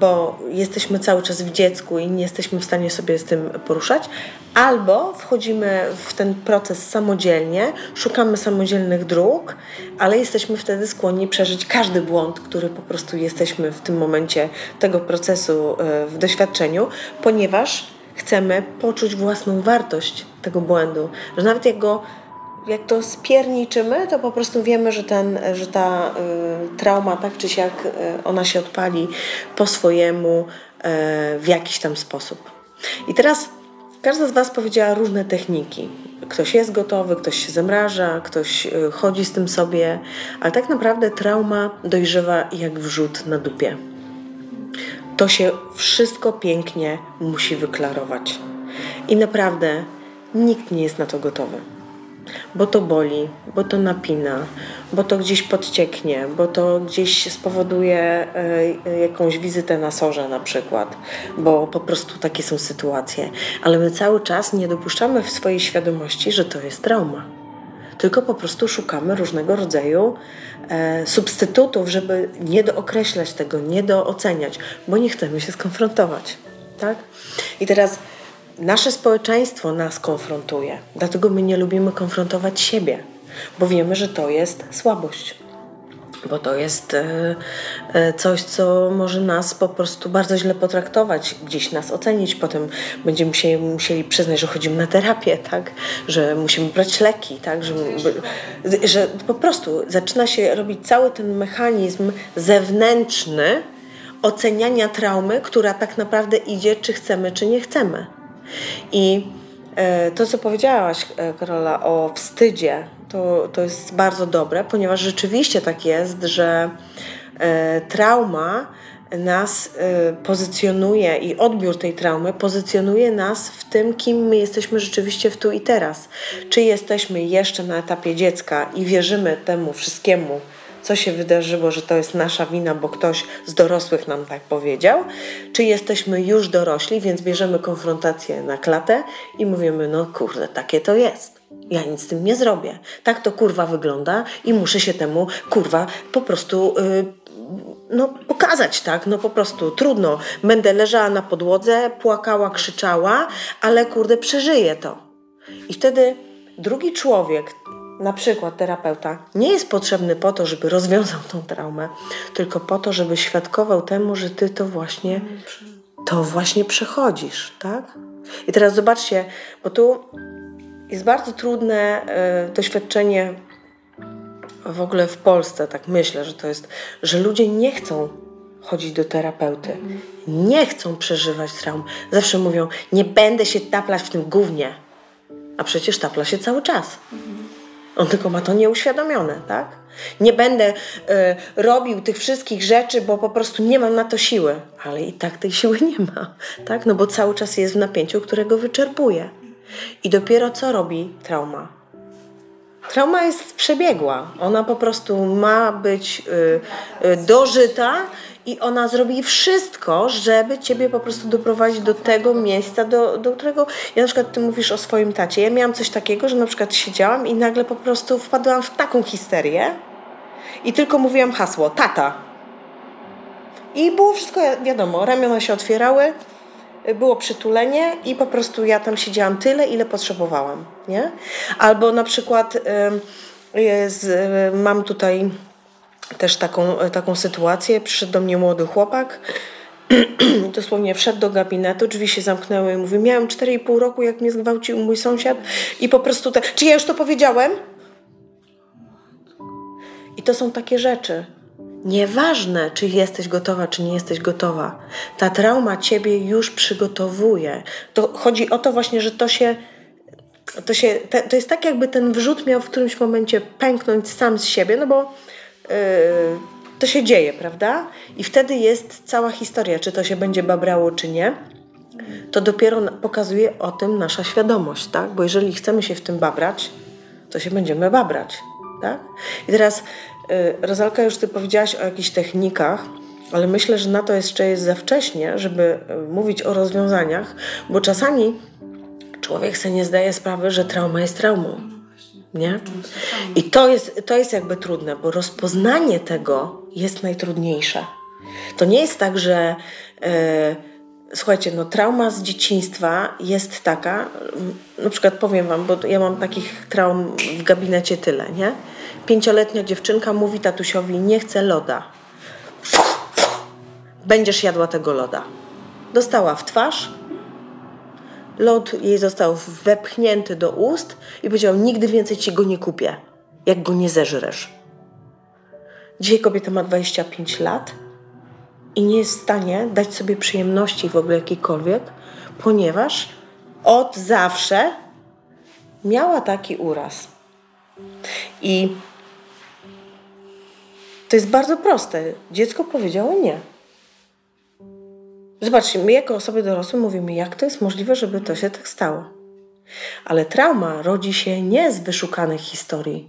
bo jesteśmy cały czas w dziecku i nie jesteśmy w stanie sobie z tym poruszać, albo wchodzimy w ten proces samodzielnie, szukamy samodzielnych dróg, ale jesteśmy wtedy skłonni przeżyć każdy błąd, który po prostu jesteśmy w tym momencie tego procesu yy, w doświadczeniu, ponieważ chcemy poczuć własną wartość tego błędu. Że nawet jak go jak to spierniczymy, to po prostu wiemy, że, ten, że ta y, trauma tak czy siak y, ona się odpali po swojemu y, w jakiś tam sposób. I teraz każda z Was powiedziała różne techniki. Ktoś jest gotowy, ktoś się zamraża, ktoś y, chodzi z tym sobie, ale tak naprawdę trauma dojrzewa jak wrzut na dupie. To się wszystko pięknie musi wyklarować. I naprawdę nikt nie jest na to gotowy bo to boli, bo to napina, bo to gdzieś podcieknie, bo to gdzieś spowoduje e, jakąś wizytę na sorze na przykład, bo po prostu takie są sytuacje. Ale my cały czas nie dopuszczamy w swojej świadomości, że to jest trauma. Tylko po prostu szukamy różnego rodzaju e, substytutów, żeby nie dookreślać tego, nie dooceniać, bo nie chcemy się skonfrontować. Tak? I teraz Nasze społeczeństwo nas konfrontuje, dlatego my nie lubimy konfrontować siebie, bo wiemy, że to jest słabość. Bo to jest e, e, coś, co może nas po prostu bardzo źle potraktować, gdzieś nas ocenić. Potem będziemy musieli, musieli przyznać, że chodzimy na terapię, tak? że musimy brać leki, tak? że, że po prostu zaczyna się robić cały ten mechanizm zewnętrzny oceniania traumy, która tak naprawdę idzie, czy chcemy, czy nie chcemy. I e, to, co powiedziałaś, Karola, o wstydzie, to, to jest bardzo dobre, ponieważ rzeczywiście tak jest, że e, trauma nas pozycjonuje i odbiór tej traumy pozycjonuje nas w tym, kim my jesteśmy rzeczywiście w tu i teraz. Czy jesteśmy jeszcze na etapie dziecka i wierzymy temu wszystkiemu, co się wydarzyło, że to jest nasza wina, bo ktoś z dorosłych nam tak powiedział, czy jesteśmy już dorośli, więc bierzemy konfrontację na klatę i mówimy, no kurde, takie to jest. Ja nic z tym nie zrobię. Tak to kurwa wygląda i muszę się temu kurwa po prostu yy, no, pokazać, tak? No po prostu trudno. Będę leżała na podłodze, płakała, krzyczała, ale kurde, przeżyję to. I wtedy drugi człowiek, na przykład terapeuta, nie jest potrzebny po to, żeby rozwiązał tą traumę, tylko po to, żeby świadkował temu, że ty to właśnie, to właśnie przechodzisz, tak? I teraz zobaczcie, bo tu jest bardzo trudne y, doświadczenie w ogóle w Polsce, tak myślę, że to jest, że ludzie nie chcą chodzić do terapeuty, nie chcą przeżywać traum. Zawsze mówią, nie będę się taplać w tym gównie, a przecież tapla się cały czas. On tylko ma to nieuświadomione, tak? Nie będę y, robił tych wszystkich rzeczy, bo po prostu nie mam na to siły. Ale i tak tej siły nie ma, tak? No bo cały czas jest w napięciu, którego wyczerpuje. I dopiero co robi trauma? Trauma jest przebiegła. Ona po prostu ma być y, y, dożyta i ona zrobi wszystko, żeby ciebie po prostu doprowadzić do tego miejsca, do, do którego. Ja na przykład ty mówisz o swoim tacie. Ja miałam coś takiego, że na przykład siedziałam i nagle po prostu wpadłam w taką histerię i tylko mówiłam hasło tata. I było wszystko wiadomo, ramiona się otwierały, było przytulenie i po prostu ja tam siedziałam tyle, ile potrzebowałam, nie? Albo na przykład mam tutaj też taką, taką sytuację. Przyszedł do mnie młody chłopak, dosłownie wszedł do gabinetu, drzwi się zamknęły i mówi, miałem 4,5 roku, jak mnie zgwałcił mój sąsiad i po prostu tak, czy ja już to powiedziałem? I to są takie rzeczy. Nieważne, czy jesteś gotowa, czy nie jesteś gotowa. Ta trauma ciebie już przygotowuje. To chodzi o to właśnie, że to się to, się, to jest tak, jakby ten wrzut miał w którymś momencie pęknąć sam z siebie, no bo Yy, to się dzieje, prawda? I wtedy jest cała historia, czy to się będzie babrało, czy nie. To dopiero pokazuje o tym nasza świadomość, tak? Bo jeżeli chcemy się w tym babrać, to się będziemy babrać, tak? I teraz, Rozalka, już Ty powiedziałaś o jakichś technikach, ale myślę, że na to jeszcze jest za wcześnie, żeby yy, mówić o rozwiązaniach, bo czasami człowiek sobie nie zdaje sprawy, że trauma jest traumą nie? I to jest, to jest jakby trudne, bo rozpoznanie tego jest najtrudniejsze. To nie jest tak, że e, słuchajcie, no trauma z dzieciństwa jest taka, na przykład powiem wam, bo ja mam takich traum w gabinecie tyle, nie? Pięcioletnia dziewczynka mówi tatusiowi, nie chcę loda. Będziesz jadła tego loda. Dostała w twarz, Lód jej został wepchnięty do ust i powiedział: Nigdy więcej ci go nie kupię, jak go nie zeżresz. Dzisiaj kobieta ma 25 lat i nie jest w stanie dać sobie przyjemności w ogóle jakiejkolwiek, ponieważ od zawsze miała taki uraz. I to jest bardzo proste. Dziecko powiedziało nie. Zobaczcie, my jako osoby dorosłe mówimy, jak to jest możliwe, żeby to się tak stało. Ale trauma rodzi się nie z wyszukanych historii,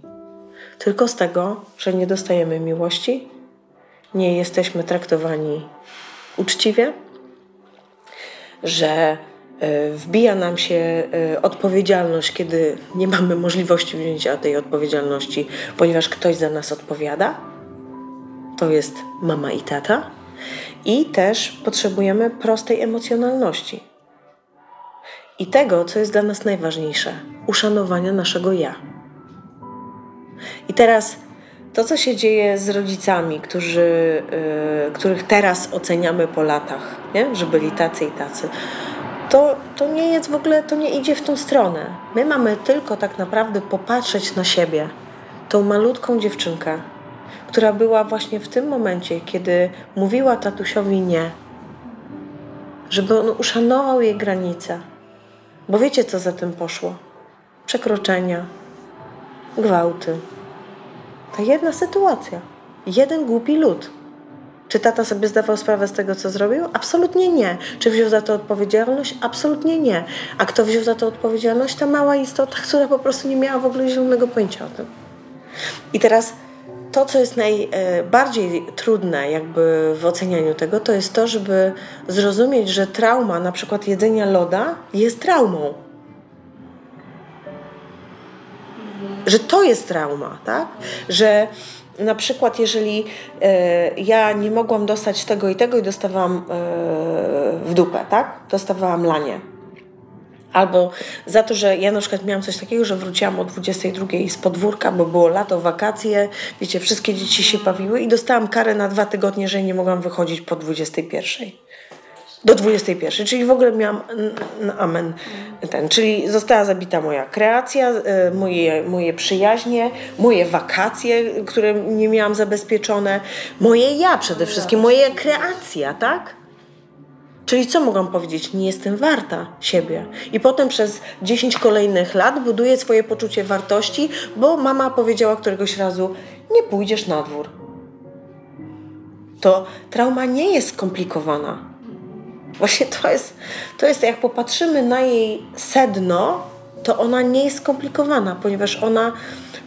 tylko z tego, że nie dostajemy miłości, nie jesteśmy traktowani uczciwie, że e, wbija nam się e, odpowiedzialność, kiedy nie mamy możliwości wzięcia tej odpowiedzialności, ponieważ ktoś za nas odpowiada. To jest mama i tata. I też potrzebujemy prostej emocjonalności. I tego, co jest dla nas najważniejsze uszanowania naszego ja. I teraz to, co się dzieje z rodzicami, którzy, yy, których teraz oceniamy po latach, nie? że byli tacy i tacy, to, to nie jest w ogóle, to nie idzie w tą stronę. My mamy tylko tak naprawdę popatrzeć na siebie, tą malutką dziewczynkę, która była właśnie w tym momencie, kiedy mówiła tatusiowi nie, żeby on uszanował jej granice. Bo wiecie, co za tym poszło? Przekroczenia, gwałty. Ta jedna sytuacja. Jeden głupi lud. Czy tata sobie zdawał sprawę z tego, co zrobił? Absolutnie nie. Czy wziął za to odpowiedzialność? Absolutnie nie. A kto wziął za to odpowiedzialność? Ta mała istota, która po prostu nie miała w ogóle zielonego pojęcia o tym. I teraz to, co jest najbardziej e, trudne jakby w ocenianiu tego, to jest to, żeby zrozumieć, że trauma, na przykład jedzenia loda, jest traumą. Że to jest trauma, tak? Że na przykład, jeżeli e, ja nie mogłam dostać tego i tego i dostawałam e, w dupę, tak? Dostawałam lanie Albo za to, że ja na przykład miałam coś takiego, że wróciłam o 22 z podwórka, bo było lato, wakacje, wiecie, wszystkie dzieci się bawiły i dostałam karę na dwa tygodnie, że nie mogłam wychodzić po 21. Do 21, czyli w ogóle miałam amen ten, czyli została zabita moja kreacja, e, moje, moje przyjaźnie, moje wakacje, które nie miałam zabezpieczone, moje ja przede wszystkim, moje kreacja, tak? Czyli co mogłam powiedzieć? Nie jestem warta siebie. I potem przez 10 kolejnych lat buduję swoje poczucie wartości, bo mama powiedziała któregoś razu: Nie pójdziesz na dwór. To trauma nie jest skomplikowana. Właśnie to jest, to jest, jak popatrzymy na jej sedno, to ona nie jest skomplikowana, ponieważ ona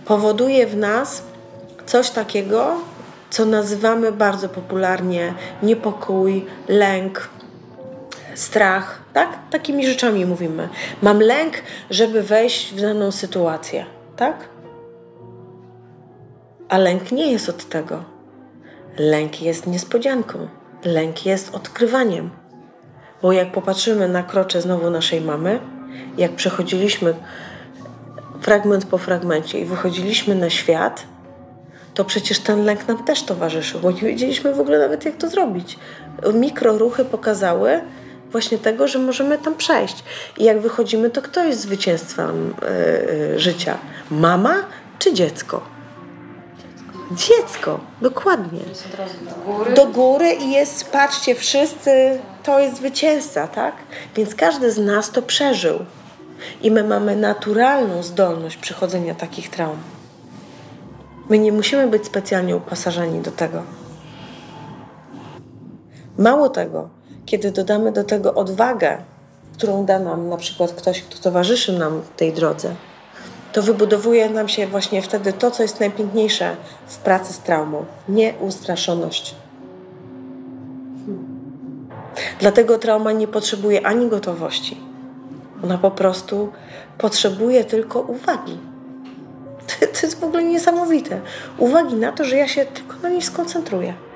powoduje w nas coś takiego, co nazywamy bardzo popularnie niepokój, lęk, strach, tak? Takimi rzeczami mówimy. Mam lęk, żeby wejść w daną sytuację, tak? A lęk nie jest od tego. Lęk jest niespodzianką. Lęk jest odkrywaniem. Bo jak popatrzymy na krocze znowu naszej mamy, jak przechodziliśmy fragment po fragmencie i wychodziliśmy na świat, to przecież ten lęk nam też towarzyszył, bo nie wiedzieliśmy w ogóle nawet jak to zrobić. Mikroruchy pokazały, właśnie tego, że możemy tam przejść. I jak wychodzimy, to kto jest zwycięstwem yy, życia? Mama czy dziecko? Dziecko, dziecko dokładnie. Do góry. do góry i jest, patrzcie, wszyscy, to jest zwycięzca, tak? Więc każdy z nas to przeżył. I my mamy naturalną zdolność przechodzenia takich traum. My nie musimy być specjalnie uposażeni do tego. Mało tego, kiedy dodamy do tego odwagę, którą da nam na przykład ktoś, kto towarzyszy nam w tej drodze, to wybudowuje nam się właśnie wtedy to, co jest najpiękniejsze w pracy z traumą nieustraszoność. Dlatego trauma nie potrzebuje ani gotowości. Ona po prostu potrzebuje tylko uwagi. To, to jest w ogóle niesamowite. Uwagi na to, że ja się tylko na niej skoncentruję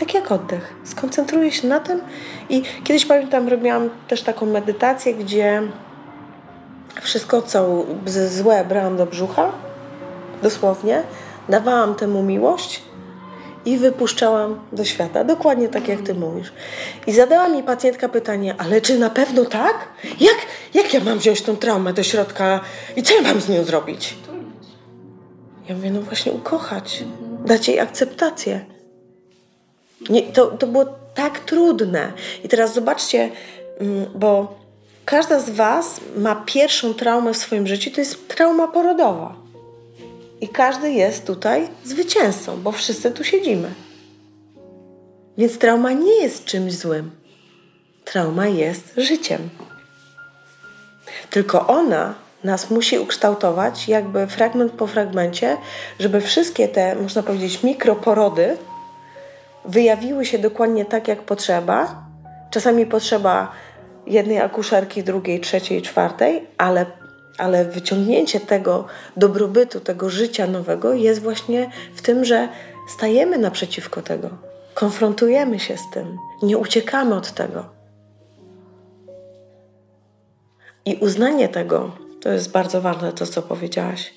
tak jak oddech. Skoncentruję się na tym i kiedyś pamiętam, robiłam też taką medytację, gdzie wszystko, co złe brałam do brzucha, dosłownie, dawałam temu miłość i wypuszczałam do świata. Dokładnie tak, jak ty mówisz. I zadała mi pacjentka pytanie, ale czy na pewno tak? Jak, jak ja mam wziąć tą traumę do środka i co ja mam z nią zrobić? Ja mówię, no właśnie ukochać, dać jej akceptację. Nie, to, to było tak trudne. I teraz zobaczcie, mm, bo każda z Was ma pierwszą traumę w swoim życiu, to jest trauma porodowa. I każdy jest tutaj zwycięzcą, bo wszyscy tu siedzimy. Więc trauma nie jest czymś złym. Trauma jest życiem. Tylko ona nas musi ukształtować jakby fragment po fragmencie, żeby wszystkie te, można powiedzieć, mikroporody wyjawiły się dokładnie tak, jak potrzeba. Czasami potrzeba jednej akuszerki, drugiej, trzeciej, czwartej, ale, ale wyciągnięcie tego dobrobytu, tego życia nowego jest właśnie w tym, że stajemy naprzeciwko tego, konfrontujemy się z tym, nie uciekamy od tego. I uznanie tego, to jest bardzo ważne, to co powiedziałaś,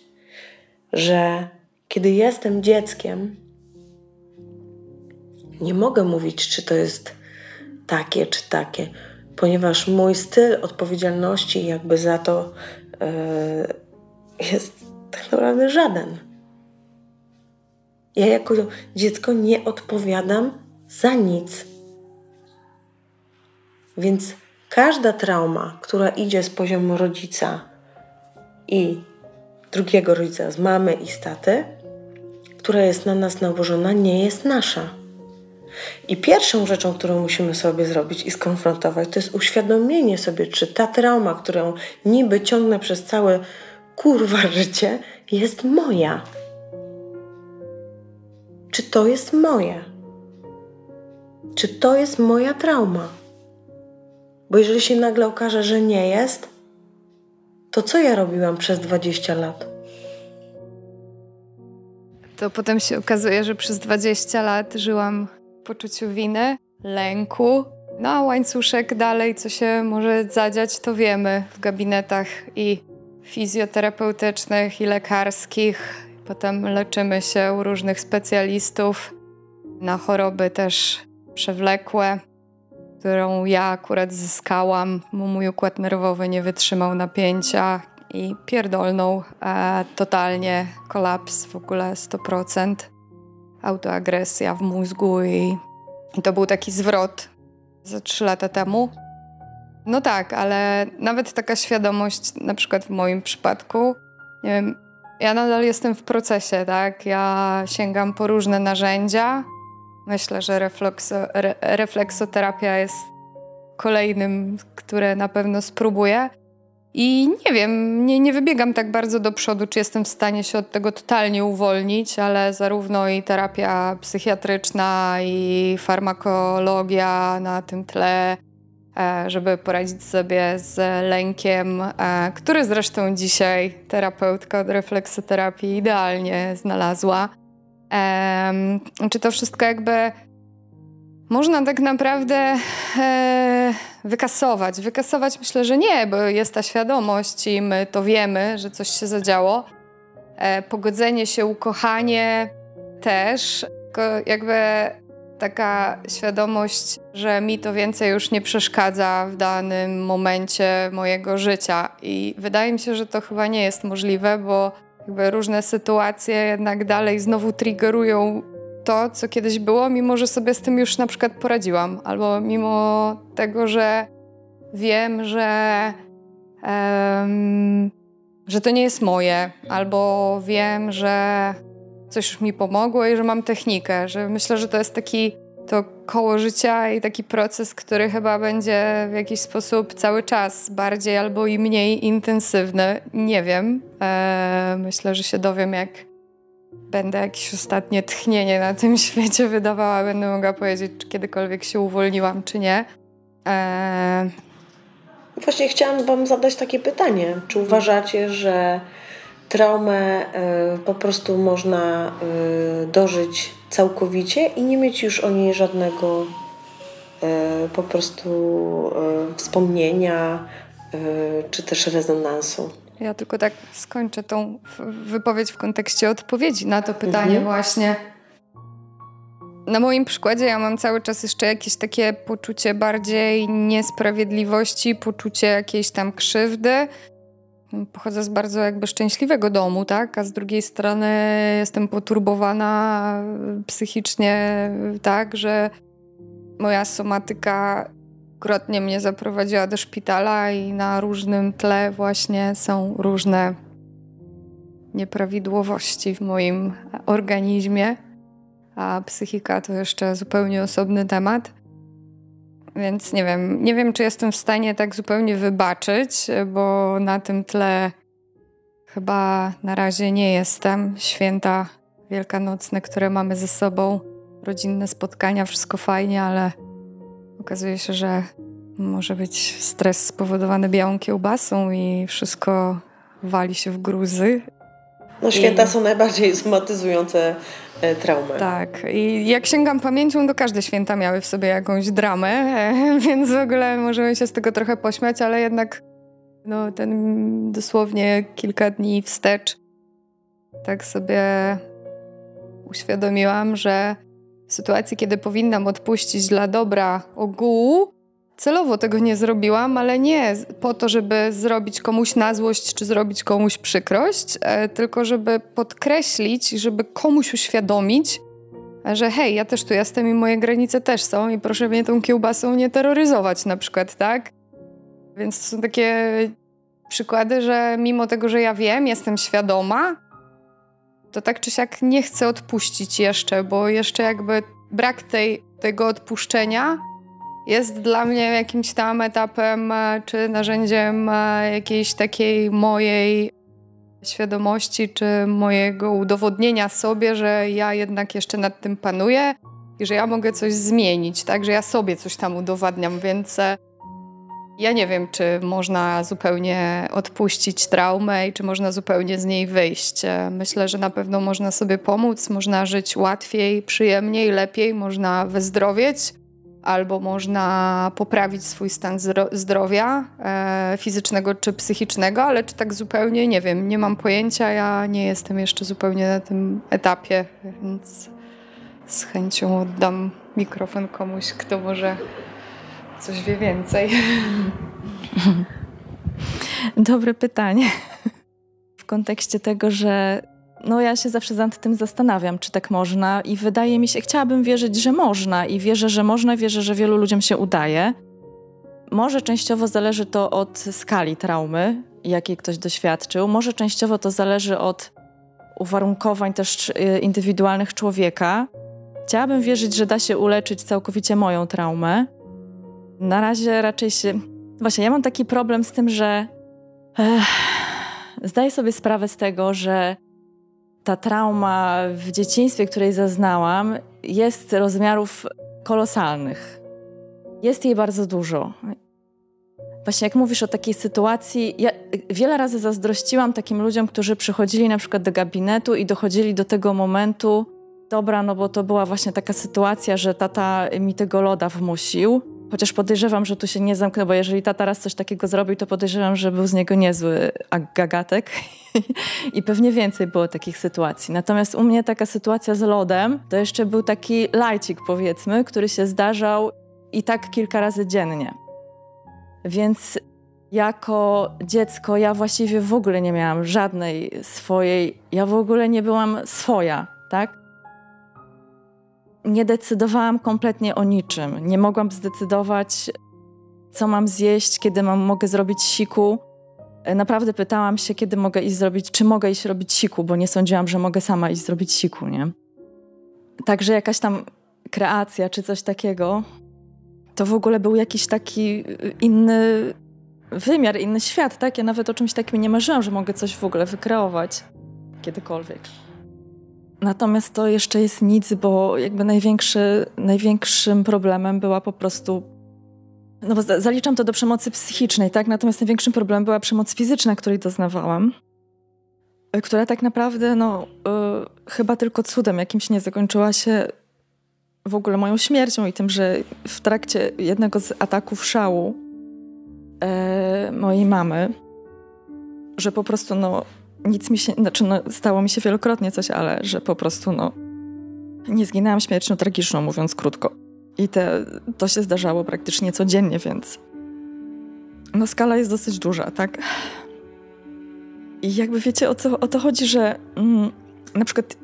że kiedy jestem dzieckiem, nie mogę mówić, czy to jest takie, czy takie, ponieważ mój styl odpowiedzialności, jakby za to, yy, jest tak naprawdę żaden. Ja jako dziecko nie odpowiadam za nic. Więc każda trauma, która idzie z poziomu rodzica i drugiego rodzica, z mamy i z taty, która jest na nas nałożona, nie jest nasza. I pierwszą rzeczą, którą musimy sobie zrobić i skonfrontować, to jest uświadomienie sobie, czy ta trauma, którą niby ciągnę przez całe kurwa życie, jest moja. Czy to jest moje? Czy to jest moja trauma? Bo jeżeli się nagle okaże, że nie jest, to co ja robiłam przez 20 lat? To potem się okazuje, że przez 20 lat żyłam poczuciu winy, lęku. No a łańcuszek dalej, co się może zadziać, to wiemy w gabinetach i fizjoterapeutycznych, i lekarskich. Potem leczymy się u różnych specjalistów na choroby też przewlekłe którą ja akurat zyskałam, bo mój układ nerwowy nie wytrzymał napięcia i pierdolnął e, totalnie, kolaps w ogóle 100%, autoagresja w mózgu i, i to był taki zwrot za trzy lata temu. No tak, ale nawet taka świadomość, na przykład w moim przypadku, nie wiem, ja nadal jestem w procesie, tak? Ja sięgam po różne narzędzia, Myślę, że re, refleksoterapia jest kolejnym, które na pewno spróbuję. I nie wiem, nie, nie wybiegam tak bardzo do przodu, czy jestem w stanie się od tego totalnie uwolnić, ale zarówno i terapia psychiatryczna, i farmakologia na tym tle, e, żeby poradzić sobie z lękiem, e, który zresztą dzisiaj terapeutka od refleksoterapii idealnie znalazła. Czy to wszystko jakby można tak naprawdę e, wykasować. Wykasować myślę, że nie, bo jest ta świadomość i my to wiemy, że coś się zadziało. E, pogodzenie się, ukochanie też. Tylko jakby taka świadomość, że mi to więcej już nie przeszkadza w danym momencie mojego życia. I wydaje mi się, że to chyba nie jest możliwe, bo jakby różne sytuacje jednak dalej znowu triggerują to, co kiedyś było, mimo że sobie z tym już na przykład poradziłam, albo mimo tego, że wiem, że, um, że to nie jest moje, albo wiem, że coś już mi pomogło i że mam technikę, że myślę, że to jest taki to koło życia i taki proces, który chyba będzie w jakiś sposób cały czas bardziej albo i mniej intensywny. Nie wiem. Eee, myślę, że się dowiem, jak będę jakieś ostatnie tchnienie na tym świecie wydawała. Będę mogła powiedzieć, czy kiedykolwiek się uwolniłam, czy nie. Eee... Właśnie chciałam Wam zadać takie pytanie. Czy uważacie, że traumę y, po prostu można y, dożyć całkowicie i nie mieć już o niej żadnego y, po prostu wspomnienia czy też rezonansu. Ja tylko tak skończę tą wypowiedź w kontekście odpowiedzi na to pytanie mhm. właśnie. Na moim przykładzie ja mam cały czas jeszcze jakieś takie poczucie bardziej niesprawiedliwości, poczucie jakiejś tam krzywdy, pochodzę z bardzo jakby szczęśliwego domu, tak? A z drugiej strony jestem poturbowana psychicznie, tak, że moja somatyka kilkukrotnie mnie zaprowadziła do szpitala i na różnym tle właśnie są różne nieprawidłowości w moim organizmie, a psychika to jeszcze zupełnie osobny temat. Więc nie wiem, nie wiem, czy jestem w stanie tak zupełnie wybaczyć, bo na tym tle chyba na razie nie jestem. Święta wielkanocne, które mamy ze sobą, rodzinne spotkania, wszystko fajnie, ale okazuje się, że może być stres spowodowany białą kiełbasą i wszystko wali się w gruzy. No święta I... są najbardziej somatyzujące e, traumę. Tak. I jak sięgam pamięcią, to każde święta miały w sobie jakąś dramę, e, więc w ogóle możemy się z tego trochę pośmiać, ale jednak no, ten dosłownie kilka dni wstecz tak sobie uświadomiłam, że w sytuacji, kiedy powinnam odpuścić dla dobra ogółu, celowo tego nie zrobiłam, ale nie po to, żeby zrobić komuś na złość czy zrobić komuś przykrość, e, tylko żeby podkreślić, żeby komuś uświadomić, że hej, ja też tu jestem i moje granice też są i proszę mnie tą kiełbasą nie terroryzować na przykład, tak? Więc to są takie przykłady, że mimo tego, że ja wiem, jestem świadoma, to tak czy siak nie chcę odpuścić jeszcze, bo jeszcze jakby brak tej, tego odpuszczenia jest dla mnie jakimś tam etapem e, czy narzędziem e, jakiejś takiej mojej świadomości, czy mojego udowodnienia sobie, że ja jednak jeszcze nad tym panuję i że ja mogę coś zmienić, tak, że ja sobie coś tam udowadniam, więc e, ja nie wiem, czy można zupełnie odpuścić traumę i czy można zupełnie z niej wyjść. Myślę, że na pewno można sobie pomóc, można żyć łatwiej, przyjemniej, lepiej, można wyzdrowieć albo można poprawić swój stan zdrowia e, fizycznego czy psychicznego, ale czy tak zupełnie nie wiem, nie mam pojęcia, ja nie jestem jeszcze zupełnie na tym etapie, więc z chęcią oddam mikrofon komuś, kto może coś wie więcej. Dobre pytanie. W kontekście tego, że no ja się zawsze nad tym zastanawiam, czy tak można i wydaje mi się, chciałabym wierzyć, że można i wierzę, że można, wierzę, że wielu ludziom się udaje. Może częściowo zależy to od skali traumy, jakiej ktoś doświadczył, może częściowo to zależy od uwarunkowań też y, indywidualnych człowieka. Chciałabym wierzyć, że da się uleczyć całkowicie moją traumę. Na razie raczej się. Właśnie, ja mam taki problem z tym, że. Ech, zdaję sobie sprawę z tego, że ta trauma w dzieciństwie, której zaznałam, jest rozmiarów kolosalnych. Jest jej bardzo dużo. Właśnie jak mówisz o takiej sytuacji, ja wiele razy zazdrościłam takim ludziom, którzy przychodzili na przykład do gabinetu i dochodzili do tego momentu, dobra, no bo to była właśnie taka sytuacja, że tata mi tego loda wmusił Chociaż podejrzewam, że tu się nie zamknę, bo jeżeli tata raz coś takiego zrobił, to podejrzewam, że był z niego niezły gagatek i pewnie więcej było takich sytuacji. Natomiast u mnie taka sytuacja z lodem to jeszcze był taki lajcik powiedzmy, który się zdarzał i tak kilka razy dziennie. Więc jako dziecko ja właściwie w ogóle nie miałam żadnej swojej, ja w ogóle nie byłam swoja, tak? Nie decydowałam kompletnie o niczym. Nie mogłam zdecydować, co mam zjeść, kiedy mam, mogę zrobić siku. E, naprawdę pytałam się, kiedy mogę iść zrobić, czy mogę iść robić siku, bo nie sądziłam, że mogę sama iść zrobić siku, nie? Także jakaś tam kreacja czy coś takiego, to w ogóle był jakiś taki y, inny wymiar, inny świat, tak? Ja nawet o czymś takim nie marzyłam, że mogę coś w ogóle wykreować kiedykolwiek. Natomiast to jeszcze jest nic, bo jakby największy, największym problemem była po prostu. No bo zaliczam to do przemocy psychicznej, tak? Natomiast największym problemem była przemoc fizyczna, której doznawałam, która tak naprawdę, no, yy, chyba tylko cudem jakimś nie zakończyła się w ogóle moją śmiercią i tym, że w trakcie jednego z ataków szału yy, mojej mamy, że po prostu, no, nic mi się, znaczy no, stało mi się wielokrotnie coś, ale że po prostu no nie zginęłam śmiercią tragiczną, mówiąc krótko. I te, to się zdarzało praktycznie codziennie, więc no skala jest dosyć duża, tak? I jakby wiecie o co o to chodzi, że mm, na przykład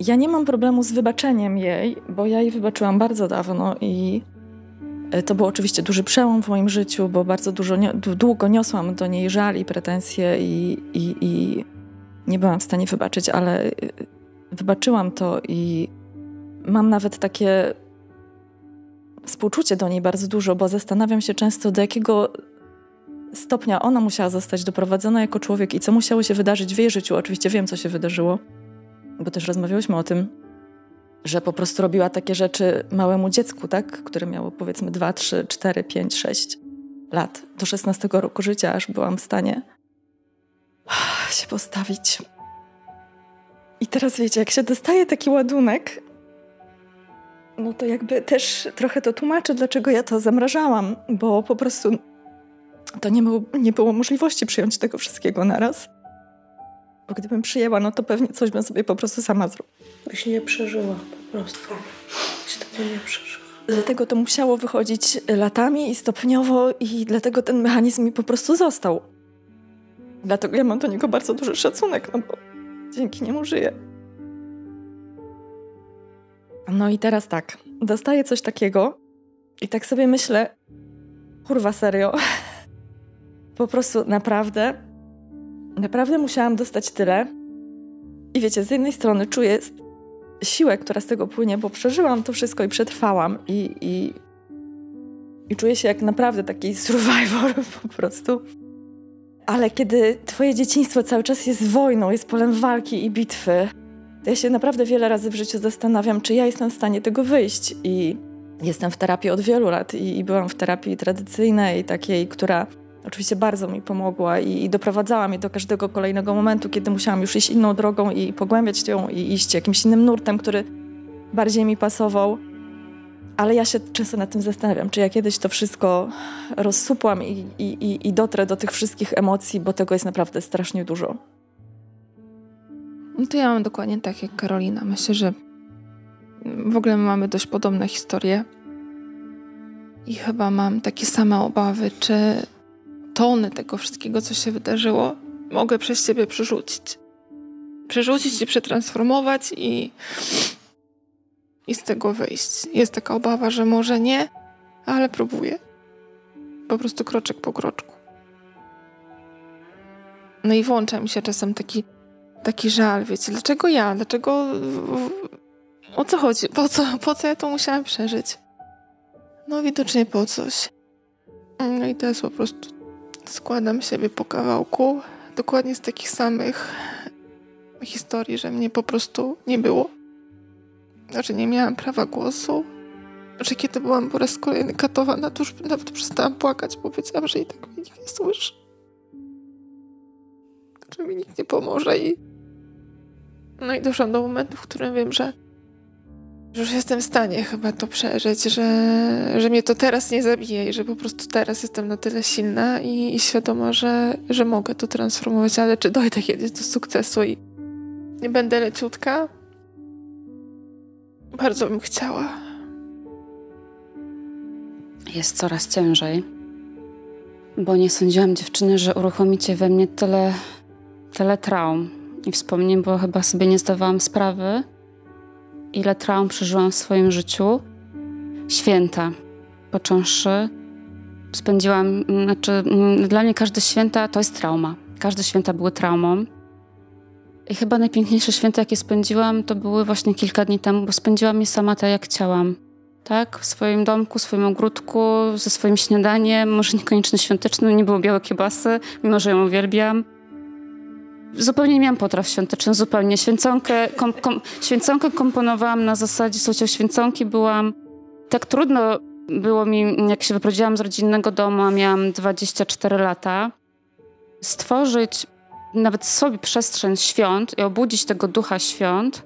ja nie mam problemu z wybaczeniem jej, bo ja jej wybaczyłam bardzo dawno i to był oczywiście duży przełom w moim życiu, bo bardzo dużo, długo niosłam do niej żal i pretensje i, i, i nie byłam w stanie wybaczyć, ale e, wybaczyłam to i mam nawet takie współczucie do niej bardzo dużo, bo zastanawiam się często, do jakiego stopnia ona musiała zostać doprowadzona jako człowiek i co musiało się wydarzyć w jej życiu. Oczywiście wiem, co się wydarzyło, bo też rozmawiałyśmy o tym, że po prostu robiła takie rzeczy małemu dziecku, tak? które miało powiedzmy 2, 3, 4, 5, 6 lat. Do 16 roku życia aż byłam w stanie się postawić. I teraz wiecie, jak się dostaje taki ładunek, no to jakby też trochę to tłumaczę, dlaczego ja to zamrażałam, bo po prostu to nie było, nie było możliwości przyjąć tego wszystkiego naraz. Bo gdybym przyjęła, no to pewnie coś bym sobie po prostu sama zrobiła. Byś nie przeżyła po prostu. Byś tego nie przeżyła. Dlatego to musiało wychodzić latami i stopniowo i dlatego ten mechanizm mi po prostu został. Dlatego ja mam do niego bardzo duży szacunek, no bo dzięki niemu żyję. No i teraz tak, dostaję coś takiego i tak sobie myślę, kurwa serio, po prostu naprawdę, naprawdę musiałam dostać tyle. I wiecie, z jednej strony czuję siłę, która z tego płynie, bo przeżyłam to wszystko i przetrwałam i, i, i czuję się jak naprawdę taki survivor po prostu. Ale kiedy twoje dzieciństwo cały czas jest wojną, jest polem walki i bitwy, ja się naprawdę wiele razy w życiu zastanawiam, czy ja jestem w stanie tego wyjść. I jestem w terapii od wielu lat i, i byłam w terapii tradycyjnej, takiej, która oczywiście bardzo mi pomogła i, i doprowadzała mnie do każdego kolejnego momentu, kiedy musiałam już iść inną drogą i pogłębiać ją i iść jakimś innym nurtem, który bardziej mi pasował. Ale ja się często nad tym zastanawiam, czy ja kiedyś to wszystko rozsupłam i, i, i dotrę do tych wszystkich emocji, bo tego jest naprawdę strasznie dużo. No to ja mam dokładnie tak jak Karolina. Myślę, że w ogóle mamy dość podobne historie. I chyba mam takie same obawy, czy tony tego wszystkiego, co się wydarzyło, mogę przez siebie przerzucić. Przerzucić i przetransformować i, i z tego wyjść. Jest taka obawa, że może nie, ale próbuję. Po prostu kroczek po kroczku. No i włącza mi się czasem taki, taki żal, wiecie, dlaczego ja? Dlaczego... O co chodzi? Po co, po co ja to musiałam przeżyć? No widocznie po coś. No i to jest po prostu składam siebie po kawałku, dokładnie z takich samych historii, że mnie po prostu nie było. Znaczy nie miałam prawa głosu. Że kiedy byłam po raz kolejny katowana, to już nawet przestałam płakać, bo wiedziałam, że i tak mnie nikt nie słyszy. Że mi nikt nie pomoże i... No i doszłam do momentu, w którym wiem, że już jestem w stanie chyba to przeżyć, że, że mnie to teraz nie zabije i że po prostu teraz jestem na tyle silna i, i świadoma, że, że mogę to transformować, ale czy dojdę kiedyś do sukcesu i nie będę leciutka? Bardzo bym chciała. Jest coraz ciężej, bo nie sądziłam dziewczyny, że uruchomicie we mnie tyle, tyle traum i wspomnień, bo chyba sobie nie zdawałam sprawy, ile traum przeżyłam w swoim życiu. Święta, począwszy, spędziłam, znaczy mm, dla mnie każde święta to jest trauma. Każde święta były traumą. I chyba najpiękniejsze święta, jakie spędziłam, to były właśnie kilka dni temu, bo spędziłam je sama tak, jak chciałam. Tak, w swoim domku, w swoim ogródku, ze swoim śniadaniem, może niekoniecznie świątecznym, nie było białe kiebasy, mimo że ją uwielbiam Zupełnie nie miałam potraw świątecznych, zupełnie. Święconkę, kom, kom, święconkę komponowałam na zasadzie, słuchajcie, święconki byłam... Tak trudno było mi, jak się wyprowadziłam z rodzinnego domu, miałam 24 lata, stworzyć nawet sobie przestrzeń świąt i obudzić tego ducha świąt,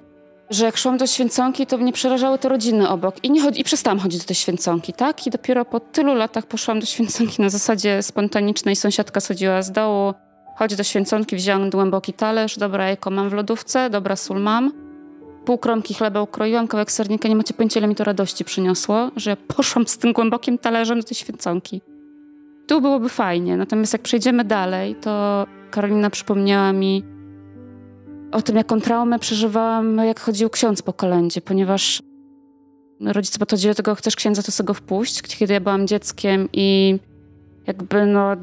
że jak szłam do święconki, to mnie przerażały te rodziny obok i, nie chodzi, i przestałam chodzić do tej święconki, tak? I dopiero po tylu latach poszłam do święconki na zasadzie spontanicznej. Sąsiadka schodziła z dołu, Chodź do święconki, wziąłem głęboki talerz, dobra jajko mam w lodówce, dobra sól mam. Pół kromki chleba ukroiłam, kawałek sernika, nie macie pojęcia, ile mi to radości przyniosło, że ja poszłam z tym głębokim talerzem do tej święconki. Tu byłoby fajnie, natomiast jak przejdziemy dalej, to Karolina przypomniała mi o tym, jaką traumę przeżywałam, jak chodził ksiądz po kolędzie, ponieważ rodzice podchodzili do tego, chcesz księdza, to sobie go wpuść, kiedy ja byłam dzieckiem i jakby no